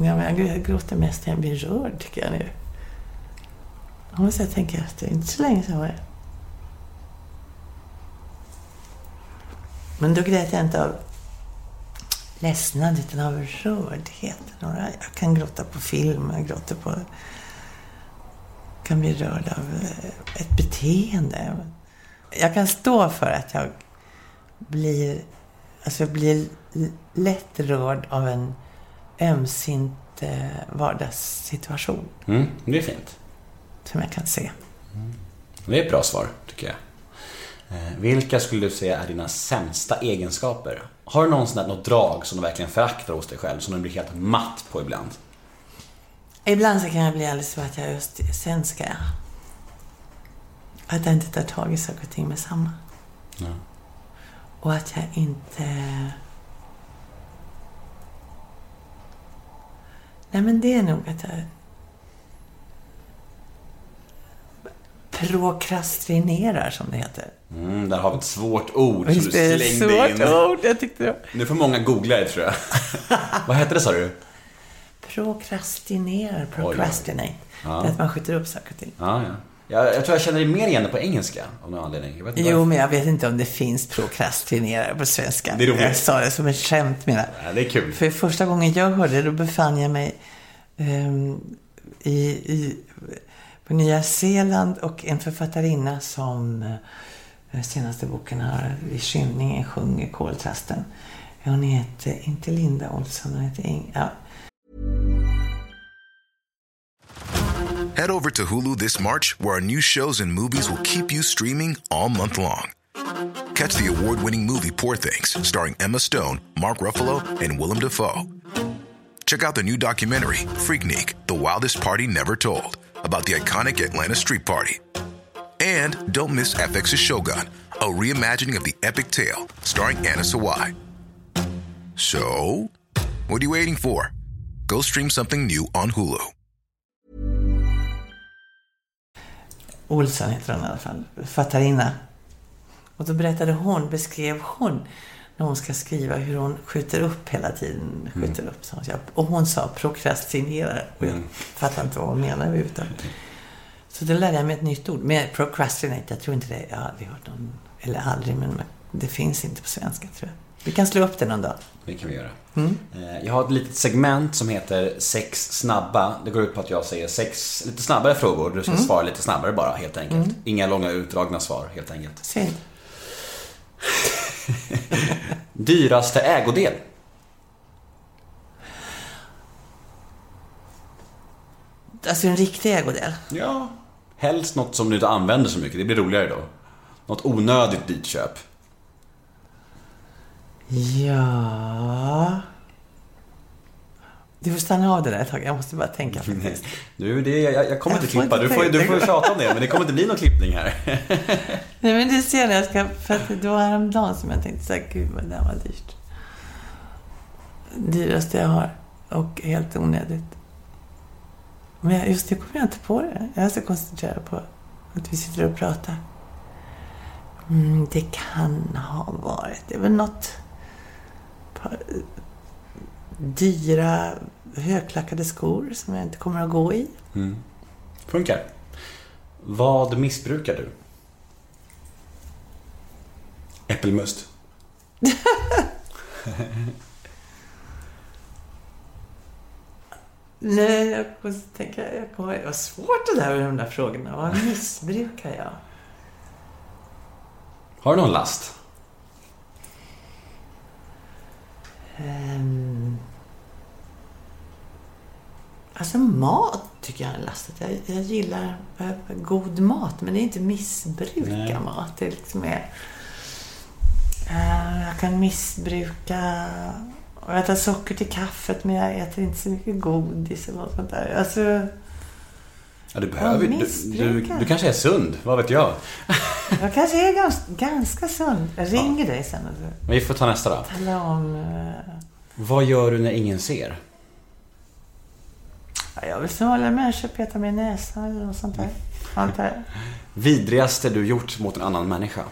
Ja, men jag gråter mest när jag blir rörd, tycker jag nu. Jag tänker efter, inte så länge sedan var det. Men då grät jag inte av ledsnad, utan av rördhet. Några- Jag kan gråta på film, jag gråter på... kan bli rörd av eh, ett beteende. Jag kan stå för att jag blir, alltså jag blir lätt rörd av en ömsint eh, vardagssituation Mm, det är fint. som jag kan se. Det är ett bra svar, tycker jag. Eh, Vilka skulle du säga är dina sämsta egenskaper? Har du någonsin något drag som du verkligen föraktar hos dig själv, som du blir helt matt på ibland? Ibland så kan jag bli alldeles så att jag just, sen ska jag. Att jag inte tar tag i saker och ting med samma. Ja. Och att jag inte... Nej, men det är nog att jag prokrastinerar, som det heter. Mm, där har vi ett svårt ord som du det ett slängde svårt in. ord? Jag tyckte det. Nu får många googla det, tror jag. Vad heter det, sa du? Prokrastinerar, procrastinate. Ja. Det är att man skjuter upp saker och ting. Ja, ja. Jag, jag tror jag känner mer igen det på engelska, av någon anledning. Jag vet inte Jo, varför. men jag vet inte om det finns prokrastinerare på svenska. Det är roligt. Jag sa det som ett skämt, menar Ja, det är kul. För första gången jag hörde det, då befann jag mig ehm, i, i, på Nya Zeeland och en författarinna som eh, senaste boken har i skymningen sjunger koltrasten. Hon heter inte Linda Olsson, hon heter Ing... Ja. Head over to Hulu this March, where our new shows and movies will keep you streaming all month long. Catch the award winning movie Poor Things, starring Emma Stone, Mark Ruffalo, and Willem Dafoe. Check out the new documentary, Freaknik The Wildest Party Never Told, about the iconic Atlanta Street Party. And don't miss FX's Shogun, a reimagining of the epic tale, starring Anna Sawai. So, what are you waiting for? Go stream something new on Hulu. Olsson heter hon i alla fall, författarinna. Och då berättade hon, beskrev hon, när hon ska skriva hur hon skjuter upp hela tiden. Skjuter upp, sa hon. Och hon sa prokrastinerar. Och jag fattade inte vad hon menade överhuvudtaget. Så då lärde jag mig ett nytt ord. Men procrastinate, jag tror inte det, jag har aldrig hört någon, eller aldrig, men det finns inte på svenska tror jag. Vi kan slå upp det någon dag. Det kan vi göra. Mm. Eh, Jag har ett litet segment som heter sex snabba. Det går ut på att jag säger sex lite snabbare frågor. Du ska Mm. svara lite snabbare bara, helt enkelt. Inga långa utdragna svar, helt enkelt. Säg. Dyraste ägodel? Alltså en riktig ägodel. Ja. Helst något som du inte använder så mycket. Det blir roligare då. Något onödigt dyrt köp. Ja... Du får stanna av det där ett tag. Jag måste bara tänka faktiskt. Du, det, jag, jag kommer Jag inte klippa. inte Du får, du får tjata om det, men det kommer inte bli någon klippning här. Nej men det ser jag ska, för att det var häromdagen som jag tänkte såhär, gud vad det här var dyrt. Dyraste jag har. Och helt onödigt. Men jag- just det kommer jag inte på det. Jag är så koncentrerad på att vi sitter och pratar. Mm, det kan ha varit, det är väl något dyra högklackade skor som jag inte kommer att gå i. Funkar. Vad missbrukar du? Äppelmust. Nej, jag måste tänka, jag kommer, var svårt det där med de där frågorna. Vad missbrukar jag? Har du någon last? Ehm, alltså mat tycker jag är lastigt. Jag, jag gillar god mat, men det är inte missbruka Nej. mat. Det liksom är... Eh, jag kan missbruka Och äta socker till kaffet men jag äter inte så mycket godis eller något sånt där. Alltså, Ja, du behöver du, du, du kanske är sund, vad vet jag? jag kanske är ganska, ganska sund. Jag ringer dig sen och så Men vi får ta nästa då. talar om... eh, Vad gör du när ingen ser? Ja, jag vill alla människor peta mig i näsan eller något sånt där. Antar jag. Vidrigaste du gjort mot en annan människa?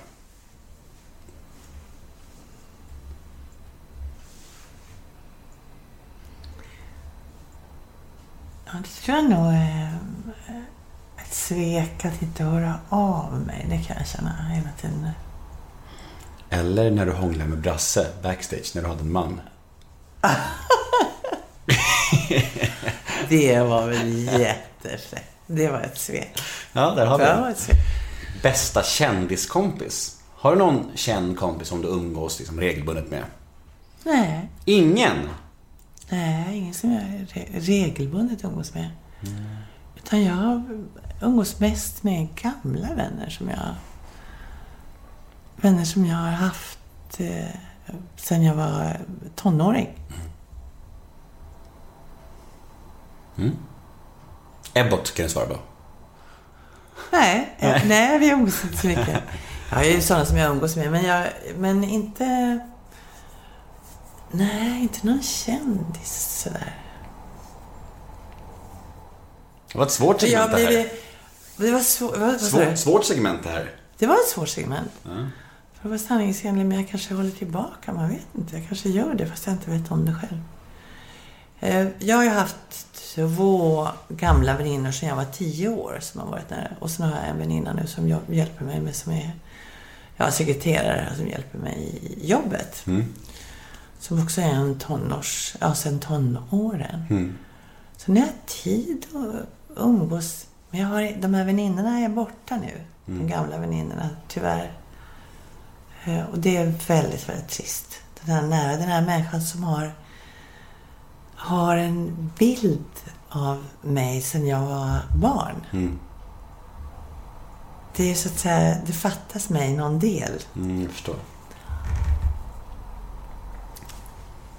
Ja, det tror jag nog är ett svek att inte höra av mig. Det kan jag känna hela tiden. Eller när du hånglade med Brasse backstage när du hade en man? Det var väl jättefräckt. Det var ett svek. Ja, där har vi Det. Bästa kändiskompis? Har du någon känd kompis som du umgås liksom regelbundet med? Nej, Ingen? nej, ingen som jag re- regelbundet umgås med. Utan jag umgås mest med gamla vänner som jag... Vänner som jag har haft eh, sen jag var tonåring. Ebbot kan du svara på. Nej, eh, nej vi umgås inte så mycket. Jag har ju sådana som jag umgås med, men, jag, men inte... Nej, inte någon kändis sådär. Det var ett svårt segment det här. det var svårt. Vad? Svår, svårt segment det här. Det var ett svårt segment. För att vara sanningsenlig, men jag kanske håller tillbaka. Man vet inte. Jag kanske gör det, fast jag inte vet om det själv. Eh, Jag har ju haft två gamla väninnor sedan jag var tio år som har varit nära. Och sen har jag en väninna nu som jag- hjälper mig med, som är ja, sekreterare som hjälper mig i jobbet. Som också är en tonårs, ja sen tonåren. Så när jag har tid att umgås. Men jag har, de här väninnorna är borta nu. De gamla väninnorna, tyvärr. Eh, Och det är väldigt, väldigt trist. Den här nära, den här människan som har, har en bild av mig sedan jag var barn. Det är så att säga, det fattas mig någon del. Mm, jag förstår.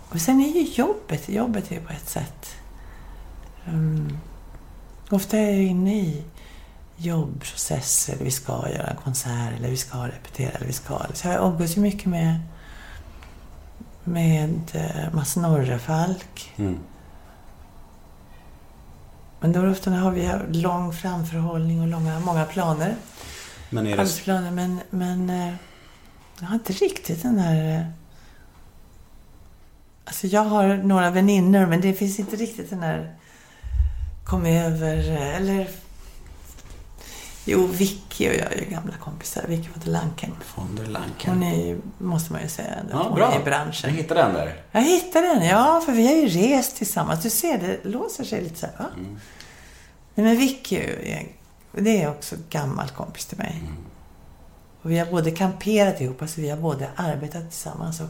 Och sen är ju jobbet, jobbet är på ett sätt... Um, ofta är jag inne i jobbprocesser, vi ska göra en konsert, eller vi ska repetera, eller vi ska... Så jag umgås ju mycket med, med eh, Mats Norrefalk. Mm. Men då ofta har vi lång framförhållning och långa, många planer. Men är det... Arbetsplaner, men, men eh, jag har inte riktigt den där... eh, Alltså jag har några väninnor men det finns inte riktigt den där kom över, eller... Jo, Vicky och jag är ju gamla kompisar. Vicky von der Lanken. Von der Lanken. Hon är ju, måste man ju säga, Ja, hon bra. är i Du branschen. hittade den där. Jag hittade den, ja, för vi har ju rest tillsammans. Du ser, det låser sig lite så här, va? Nej, men Vicky är, det är också gammal kompis till mig. Och vi har både kamperat ihop, alltså vi har både arbetat tillsammans och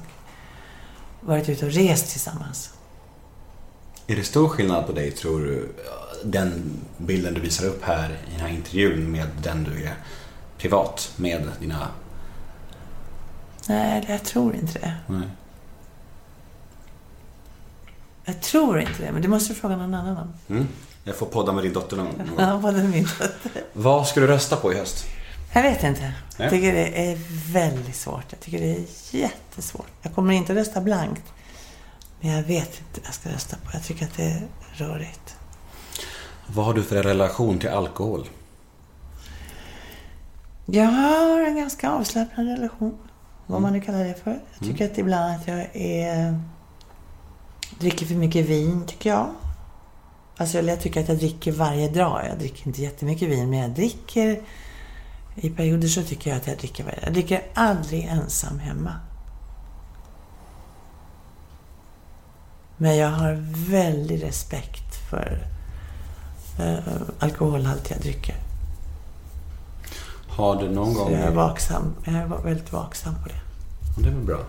varit ute och rest tillsammans. Är det stor skillnad på dig, tror du, den bilden du visar upp här i den här intervjun med den du är privat med dina... Nej, jag tror inte det. Nej. Jag tror inte det, men det måste du fråga någon annan om. Mm. Jag får podda med din dotter någon gång. Ja, det är min dotter. Vad ska du rösta på i höst? Jag vet inte. Nej. Jag tycker det är väldigt svårt. Jag tycker det är jättesvårt. Jag kommer inte rösta blankt. Men jag vet inte vad jag ska rösta på. Jag tycker att det är rörigt. Vad har du för relation till alkohol? Jag har en ganska avslappnad relation. Vad man nu kallar det för. Jag tycker att ibland att jag är... dricker för mycket vin, tycker jag. Alltså, eller jag tycker att jag dricker varje dag. Jag dricker inte jättemycket vin, men jag dricker... I perioder så tycker jag att jag dricker varje dag. Jag dricker aldrig ensam hemma. Men jag har väldig respekt för eh, alkoholhaltiga drycker. Har du någon Så gång... jag är vaksam. Jag är väldigt vaksam på det. Det är väl bra.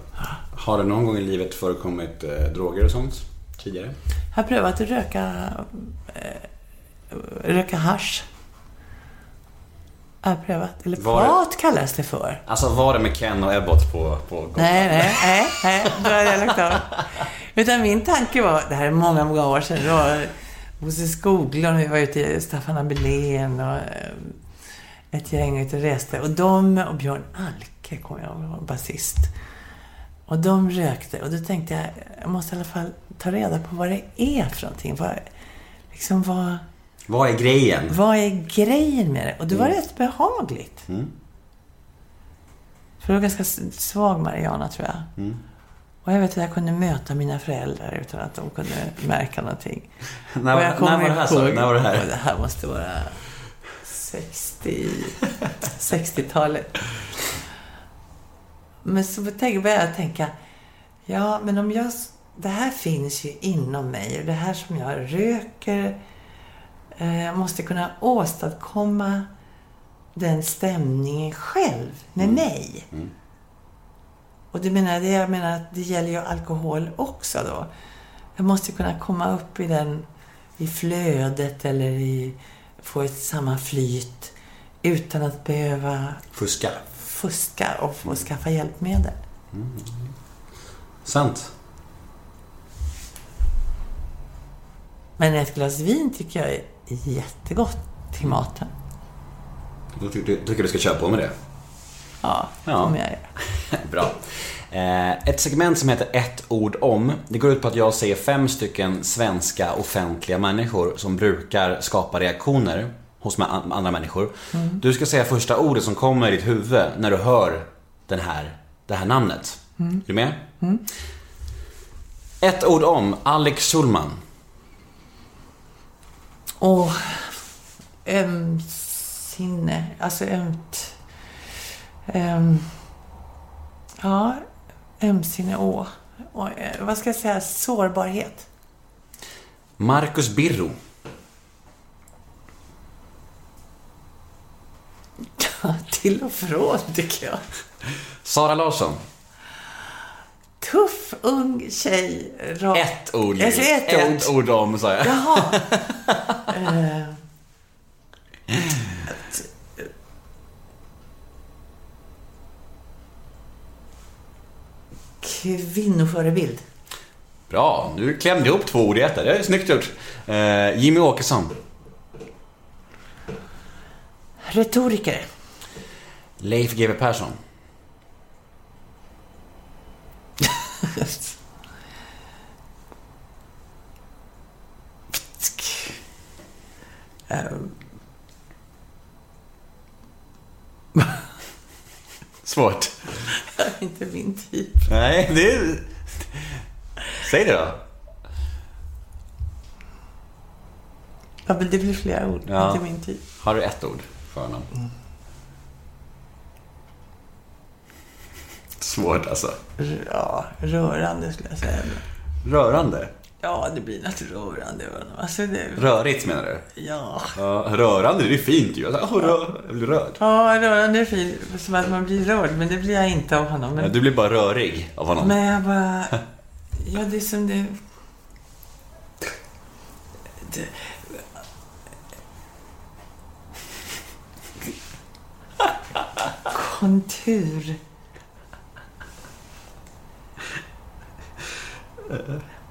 Har det någon gång i livet förekommit eh, droger och sånt tidigare? Jag har prövat att röka, eh, röka hasch. Jag har prövat. Eller Var det- prat kallas det för. Alltså var det med Ken och Ebbot på, på Gotland? Nej, nej, nej, nej, då hade jag lagt av. Utan min tanke var, det här är många, många år sedan, det var Bosse Skoglund, vi var ute i Staffan Abelén och eh, ett gäng ute och reste. Och de och Björn Alke, kom jag ihåg, basist. Och de rökte och då tänkte jag, jag måste i alla fall ta reda på vad det är för någonting. Vad, liksom vad, Vad är grejen? vad är grejen med det? Och det var rätt behagligt. För det var ganska svag Mariana, tror jag. Och jag vet att jag kunde möta mina föräldrar utan att de kunde märka någonting. När, Och jag när var det här? Ihåg- När var det här? Det här måste vara 60... 60-talet. Men så började jag tänka, ja men om jag... Det här finns ju inom mig och det här som jag röker. eh, Jag måste kunna åstadkomma den stämningen själv, med mig. Och det menar, det, jag menar att det gäller ju alkohol också då. Jag måste kunna komma upp i den, i flödet eller i, få ett samma flyt utan att behöva Fuska. fuska och få skaffa hjälpmedel. Sant. Men ett glas vin tycker jag är jättegott till maten. Då tycker du, tycker du ska köra på med det. Ja, det kommer jag göra. Bra. Eh, ett segment som heter ett ord om. Det går ut på att jag säger fem stycken svenska offentliga människor som brukar skapa reaktioner hos andra människor. Du ska säga första ordet som kommer i ditt huvud när du hör den här, det här namnet. Är du med? Ett ord om Alex Schulman. Och ömsinne, alltså ömt... Um, ja, ömsinne, åh. Och, eh, vad ska jag säga? Sårbarhet. Marcus Birro. Till och från, tycker jag. Sara Larsson. Tuff, ung tjej. Rak. Ett ord. Ett, ett ord om, sa jag. Jaha. Kvinnoförebild. Bra, du klämde ihop två ord i ett. Det är snyggt gjort. Eh, Jimmy Åkesson. Retoriker. Leif GW Persson. Svårt. Inte min typ. Nej, det är... Säg det då. Ja, men det blir flera ord. Ja. Inte min typ. Har du ett ord för honom? Svårt alltså. Ja, rörande skulle jag säga. Rörande? Ja, det blir något rörande. Alltså, det... Rörigt menar du? Ja. Ja, rörande, det är fint ju. Åh, rör, jag blir rörd. Ja, rörande är fint. Som att man blir rörd, men det blir jag inte av honom. Ja, Men, Du blir bara rörig av honom. men jag bara... Ja, det är som det... det... Kontur.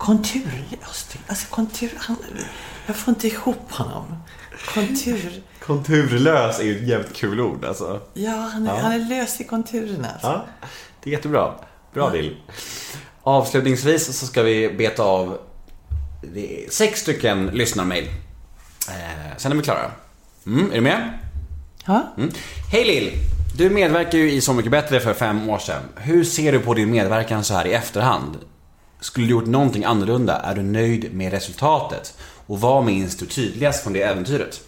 Konturlöst. Alltså kontur... Han, jag får inte ihop honom. Kontur. Konturlös är ju ett jävligt kul ord alltså. Ja, han är, Han är lös i konturerna. Alltså. Ja, det är jättebra. Bra Dill. Avslutningsvis så ska vi beta av sex stycken lyssnarmail. Eh, sen är vi klara. Mm, är du med? Ja. Mm. Hej Lill! Du medverkar ju i Så mycket bättre för fem år sedan. Hur ser du på din medverkan så här i efterhand? Skulle du gjort någonting annorlunda? Är du nöjd med resultatet? Och vad minns du tydligast från det äventyret?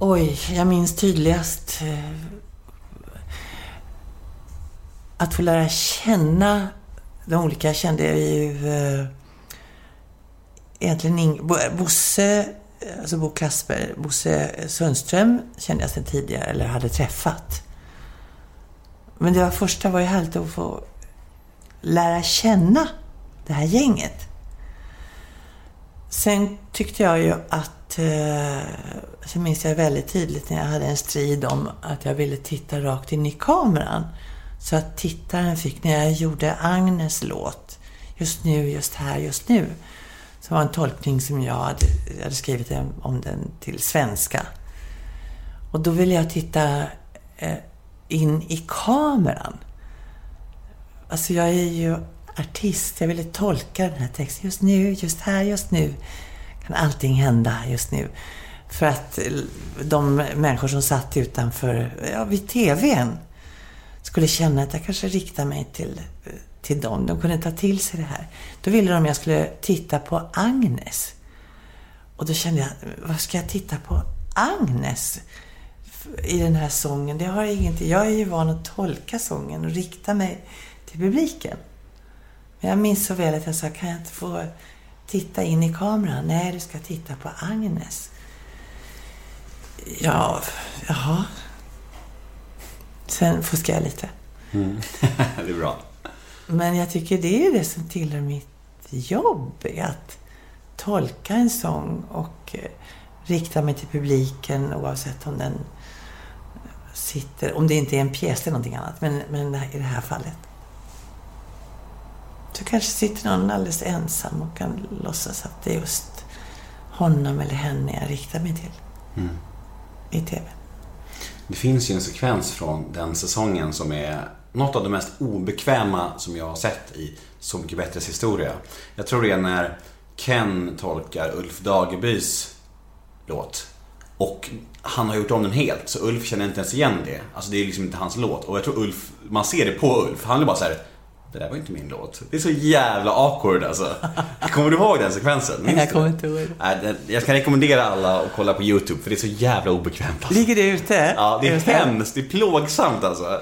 Oj, jag minns tydligast eh, att få lära känna de olika. Jag kände ju eh, egentligen ing, Bosse, alltså Bo Kasper, Bosse Sundström kände jag sedan tidigare, eller hade träffat. Men det var första var ju härligt att få lära känna det här gänget. Sen tyckte jag ju att, eh, så minns jag väldigt tydligt när jag hade en strid om att jag ville titta rakt in i kameran. Så att tittaren fick, när jag gjorde Agnes låt, just nu, just här, just nu. Så var en tolkning som jag hade, jag hade skrivit om den till svenska. Och då ville jag titta eh, in i kameran. Alltså jag är ju artist. Jag ville tolka den här texten. Just nu, just här, just nu kan allting hända just nu. För att de människor som satt utanför, ja, vid TVn skulle känna att jag kanske riktar mig till, till dem. De kunde ta till sig det här. Då ville de att jag skulle titta på Agnes. Och då kände jag, vad ska jag titta på Agnes? i den här sången. Det har ingenting. Jag är ju van att tolka sången och rikta mig till publiken. Men jag minns så väl att jag sa, kan jag inte få titta in i kameran? Nej, du ska titta på Agnes. Ja, jaha. Sen fuskade jag lite. det är bra. Men jag tycker det är det som tillhör mitt jobb. Att tolka en sång och eh, rikta mig till publiken oavsett om den sitter... Om det inte är en pjäs eller någonting annat. Men, men i det här fallet. Så kanske sitter någon alldeles ensam och kan låtsas att det är just honom eller henne jag riktar mig till. I TV. Det finns ju en sekvens från den säsongen som är något av det mest obekväma som jag har sett i Så mycket bättres historia. Jag tror det är när Ken tolkar Ulf Dagebys låt. Och han har gjort om den helt, så Ulf känner inte ens igen det. Alltså det är liksom inte hans låt. Och jag tror Ulf, man ser det på Ulf. Han är bara så här. Det där var inte min låt. Det är så jävla awkward alltså. Kommer du ihåg den sekvensen? Minns Jag kommer inte ihåg. Jag kan rekommendera alla att kolla på YouTube för det är så jävla obekvämt alltså. Ligger det ute? Ja, det är Ute? hemskt. Det är plågsamt alltså.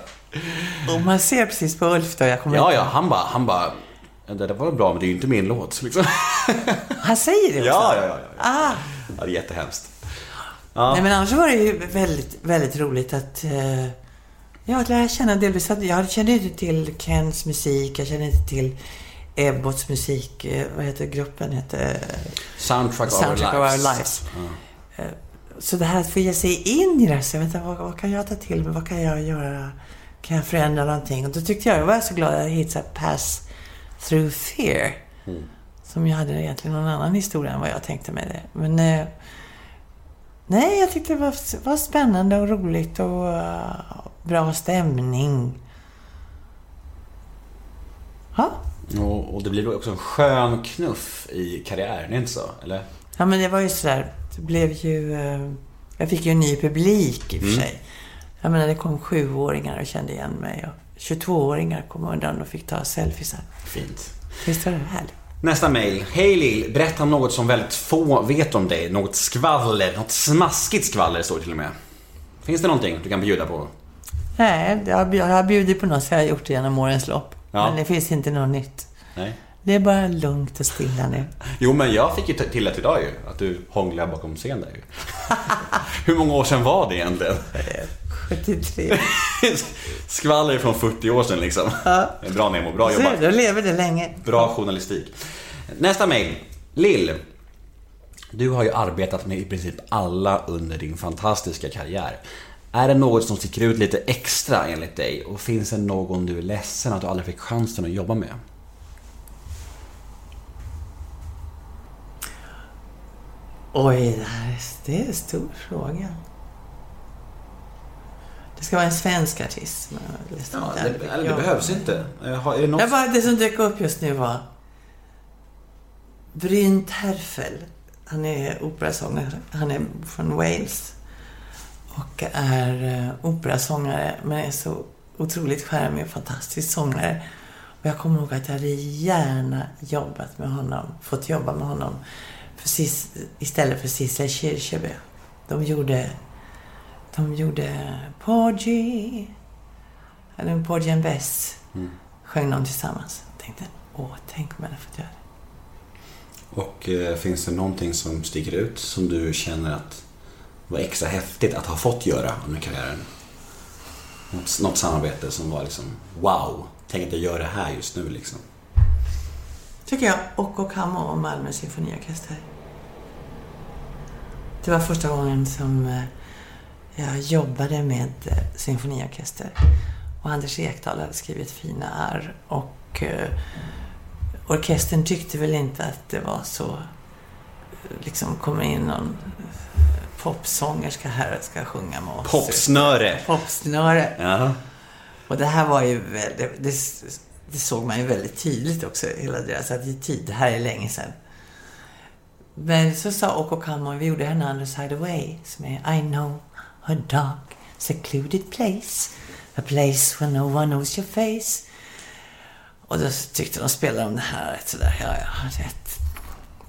Och man ser precis på Ulf då. Jag kommer Ja, ja, han bara, han bara, "Ja, det där var bra men det är ju inte min låt. Liksom. Han säger det också? Ja, ja, ja. ja. Ah. ja det är jättehemskt. Nej, men annars var det ju väldigt, väldigt roligt att eh, ja, att lära känna delvis att jag kände inte till Kens musik, jag kände inte till Ebbots musik, eh, vad heter gruppen? Hette, Soundtrack, Soundtrack of our our lives. lives. Eh, Så det här att få ge sig in i det här, så jag vet inte, vad, vad kan jag ta till mig? Vad kan jag göra? Kan jag förändra någonting? Och då tyckte jag, jag var så glad att jag hittade Pass Through Fear. Som jag hade egentligen någon annan historia än vad jag tänkte mig det. Men eh, nej, jag tyckte det var, var spännande och roligt och eh, bra stämning. Ja. Och, och det blir också en skön knuff i karriären, inte så? Eller? Ja, men det var ju sådär. Det blev ju... eh, Jag fick ju en ny publik i och för sig. Jag menar, det kom sjuåringar och kände igen mig. Och 22-åringar kom undan och fick ta selfiesar. Fint. Visst var det härligt? Nästa mail. Hej Lill, berätta om något som väldigt få vet om dig. Något skvaller, något smaskigt skvaller står det till och med. Finns det någonting du kan bjuda på? Nej, jag har- jag har bjudit på något så jag har gjort det genom årens lopp. Ja. Men det finns inte något nytt. Nej. Det är bara lugnt och stilla nu. Jo, men jag fick ju till det idag ju. Att du hånglar bakom scen där ju. Hur många år sedan var det egentligen? 73. Skvaller från 40 år sedan liksom. Bra Nemo, bra jobbat. då lever det länge. Bra journalistik. Nästa mail. Lill. Du har ju arbetat med i princip alla under din fantastiska karriär. Är det något som sticker ut lite extra enligt dig? Och finns det någon du är ledsen att du aldrig fick chansen att jobba med? Oj, det är, det en stor fråga. Det ska vara en svensk artist. Jag aldrig fick jobba. inte. Är det något... Jag bara, det som dök upp just nu var Bryn Terfel. Han är operasångare. Han är från Wales. Och är eh, operasångare, men är så otroligt charmig och fantastisk sångare. Och jag kommer ihåg att jag hade gärna jobbat med honom, fått jobba med honom för Cis, istället för Sissela Kyrkjebø. De gjorde, de gjorde Porgy, eller Porgy and Bess sjöng de tillsammans. Jag tänkte, åh, tänk om jag hade fått göra det. Och eh, finns det någonting som sticker ut som du känner att var extra häftigt att ha fått göra under karriären? Något, något samarbete som var liksom wow, tänk att jag gör det här just nu liksom. Tycker jag. Och och Hammo och Malmö symfoniorkester. Det var första gången som eh, jag jobbade med eh, symfoniorkester. Och Anders Ekdahl hade skrivit fina ärr Och eh, orkestern tyckte väl inte att det var så... Liksom kommer in någon popsångerska här och ska sjunga med oss. Popsnöre. Popsnöre. Ja. Och det här var ju väldigt, det, det såg man ju väldigt tydligt också, hela deras attityd. Det här är länge sedan. Men så sa Oko Kammo, vi gjorde en Other Side Away, som är I know a dark secluded place, a place where no one knows your face. Och då tyckte de spelade om det här rätt sådär, ja, ja, rätt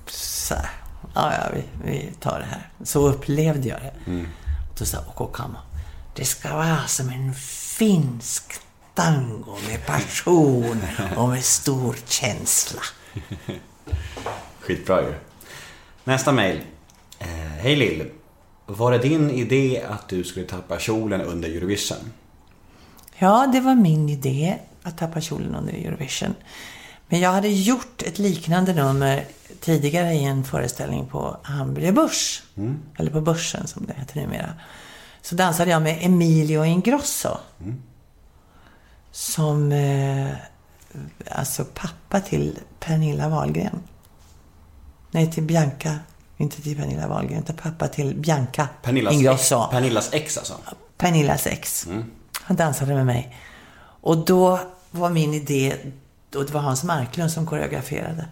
så här. Ja, ja, vi, vi tar det här. Så upplevde jag det. Och då sa Oko Kammo, det ska vara som en finsk tango med passion och med stor känsla. Skitbra ju. Nästa mejl. Eh, Hej Lill. Var det din idé att du skulle tappa kjolen under Eurovision? Ja, det var min idé att tappa kjolen under Eurovision. Men jag hade gjort ett liknande nummer tidigare i en föreställning på Hamburger Börs. Eller på Börsen som det heter numera. Så dansade jag med Emilio Ingrosso. Som eh, alltså pappa till Pernilla Wahlgren. Nej, till Bianca. Inte till Pernilla Wahlgren, utan pappa till Bianca Pernillas, Ingrosso. ex, Pernillas ex alltså? Pernillas ex. Han dansade med mig. Och då var min idé, och det var Hans Marklund som koreograferade.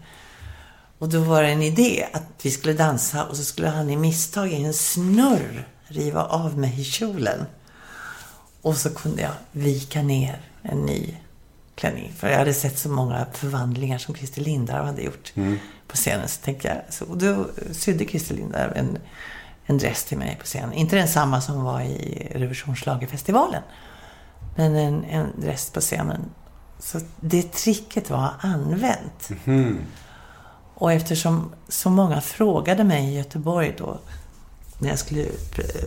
Och då var det en idé att vi skulle dansa och så skulle han i misstag i en snurr riva av mig i kjolen. Och så kunde jag vika ner en ny klänning. För jag hade sett så många förvandlingar som Christer Lindarw hade gjort på scenen. Så tänkte jag, så, och då sydde Christer Lindarw en, en dress till mig på scenen. Inte den samma som var i Revisionsschlagerfestivalen. Men en, en dress på scenen. Så det tricket var använt. Och eftersom så många frågade mig i Göteborg då, när jag skulle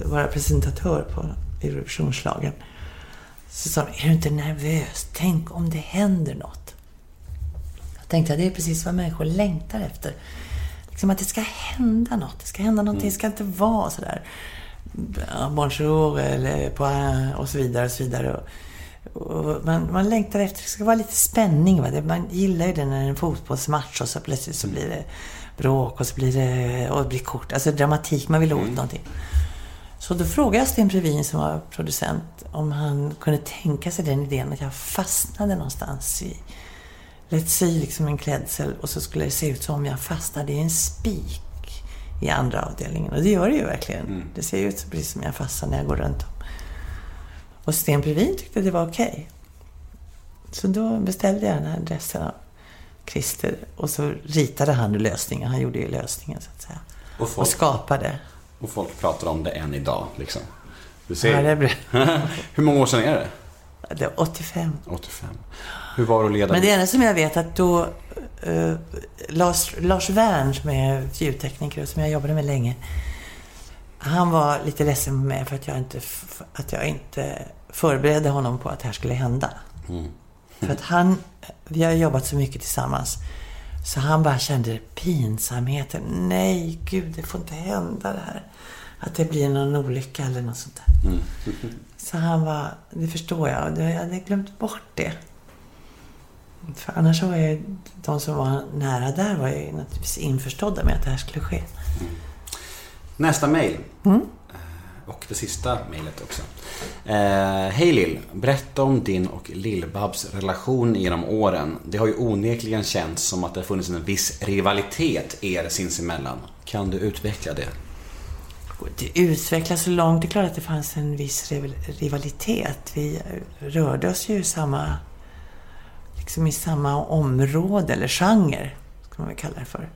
vara presentatör på Eurovisionsschlagern, så sa de, är du inte nervös? Tänk om det händer något. Jag tänkte att det är precis vad människor längtar efter. Liksom att det ska hända något. Det ska hända någonting. Det ska inte vara sådär bonjour eller på och så vidare och så vidare. Man, man längtar efter, det ska vara lite spänning. Va? Man gillar ju det när det är en fotbollsmatch och så plötsligt så blir det bråk och så blir det, och det blir kort. Alltså dramatik, man vill åt någonting. Så då frågade jag Sten Previn som var producent om han kunde tänka sig den idén att jag fastnade någonstans i Låt säga liksom en klädsel och så skulle det se ut som om jag fastnade i en spik i andra avdelningen. Och det gör det ju verkligen. Det ser ju ut precis som jag fastnar när jag går runt. Och Sten Previn tyckte det var okej. Så då beställde jag den här dressen av Christer och så ritade han lösningen. Han gjorde ju lösningen så att säga. Och Och folk, skapade. och folk pratar om det än idag liksom. Du ser. Ja, blev... Hur många år sedan är det? Det var 85. 85. Hur var det att leda? Men det enda som jag vet att då eh, Lars, Lars Wern som är ljudtekniker och som jag jobbade med länge. Han var lite ledsen med mig för att jag inte, att jag inte förberedde honom på att det här skulle hända. För att han, vi har jobbat så mycket tillsammans. Så han bara kände pinsamheten. Nej, gud, det får inte hända det här. Att det blir någon olycka eller något sånt där. Så han var, det förstår jag. Jag hade glömt bort det. För annars var ju de som var nära där var ju naturligtvis införstådda med att det här skulle ske. Nästa mejl. Eh, Och det sista mejlet också. Eh, Hej Lill. Berätta om din och Lill-Babs relation genom åren. Det har ju onekligen känts som att det har funnits en viss rivalitet er sinsemellan. Kan du utveckla det? Det utvecklades så långt. Det är klart att det fanns en viss rival- rivalitet. Vi rörde oss ju i samma, liksom i samma område, eller genre, ska man väl kalla det för.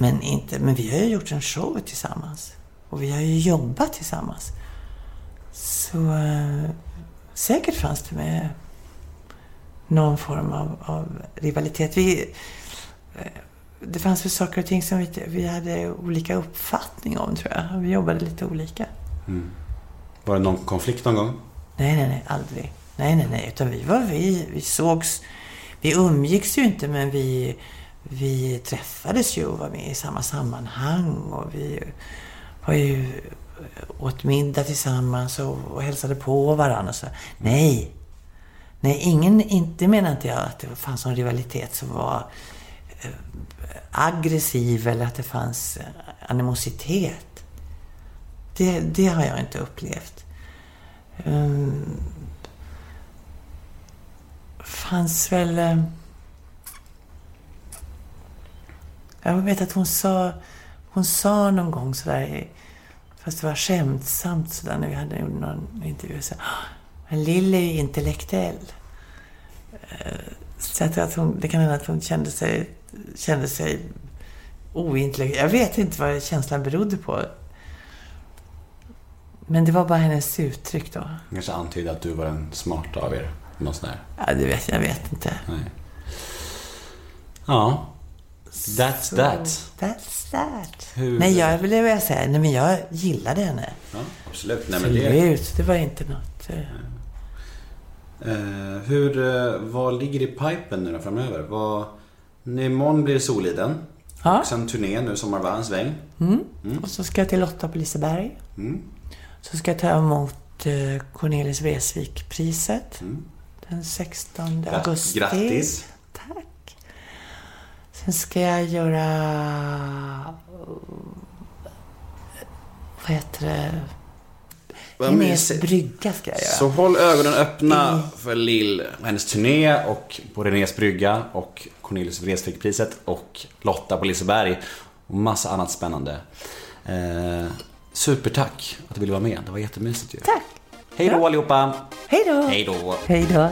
Men, inte, men vi har ju gjort en show tillsammans. Och vi har ju jobbat tillsammans. Så eh, säkert fanns det med någon form av, av rivalitet. Vi, eh, det fanns väl saker och ting som vi, vi hade olika uppfattning om, tror jag. Vi jobbade lite olika. Var det någon konflikt någon gång? Nej, nej, nej, aldrig. Nej, nej, nej. Utan vi var vi, vi sågs... Vi umgicks ju inte, men vi vi träffades ju och var med i samma sammanhang och vi var ju åt middag tillsammans och, och hälsade på varandra. Och så. Nej, nej, ingen, inte menar inte jag att det fanns någon rivalitet som var eh, aggressiv eller att det fanns eh, animositet. Det, det har jag inte upplevt. Um, fanns väl... eh, jag vet att hon sa, hon sa någon gång sådär, fast det var skämtsamt sådär när vi hade någon intervju. Så, "Ah, men Lill är ju intellektuell. Eh, Så jag tror att hon, det kan hända att hon kände sig, kände sig ointellektuell. Jag vet inte vad känslan berodde på. Men det var bara hennes uttryck då. Kanske antydde att du var den smarta av er. Någon sån där. Ja, det vet jag, jag vet inte. Nej. Ja. That's that. That's that. Hur- Nej, jag vill jag säga, nej men jag gillade henne. Ja, absolut. Nej, men det, Absolut, det var inte något... eh, eh, hur, eh, vad ligger i pipen nu då framöver? Vad, nu imorgon blir det Soliden. Ja. Och sen turné nu, Sommarvarvens sväng. Och så ska jag till Lotta på Liseberg. Mm. Så ska jag ta emot Cornelis Vreeswijk-priset. Mm. Den 16 augusti. Grattis. Sen ska jag göra... Vad heter det? Vad mysigt. brygga ska jag göra. Så håll ögonen öppna Mm. för Lill och hennes turné och på Renés brygga och Cornelius Vreeswijk-priset och Lotta på Liseberg och massa annat spännande. Eh, supertack att du ville vara med. Det var jättemysigt ju. Tack. Hej då allihopa! Hej då. Hej då! Hej då.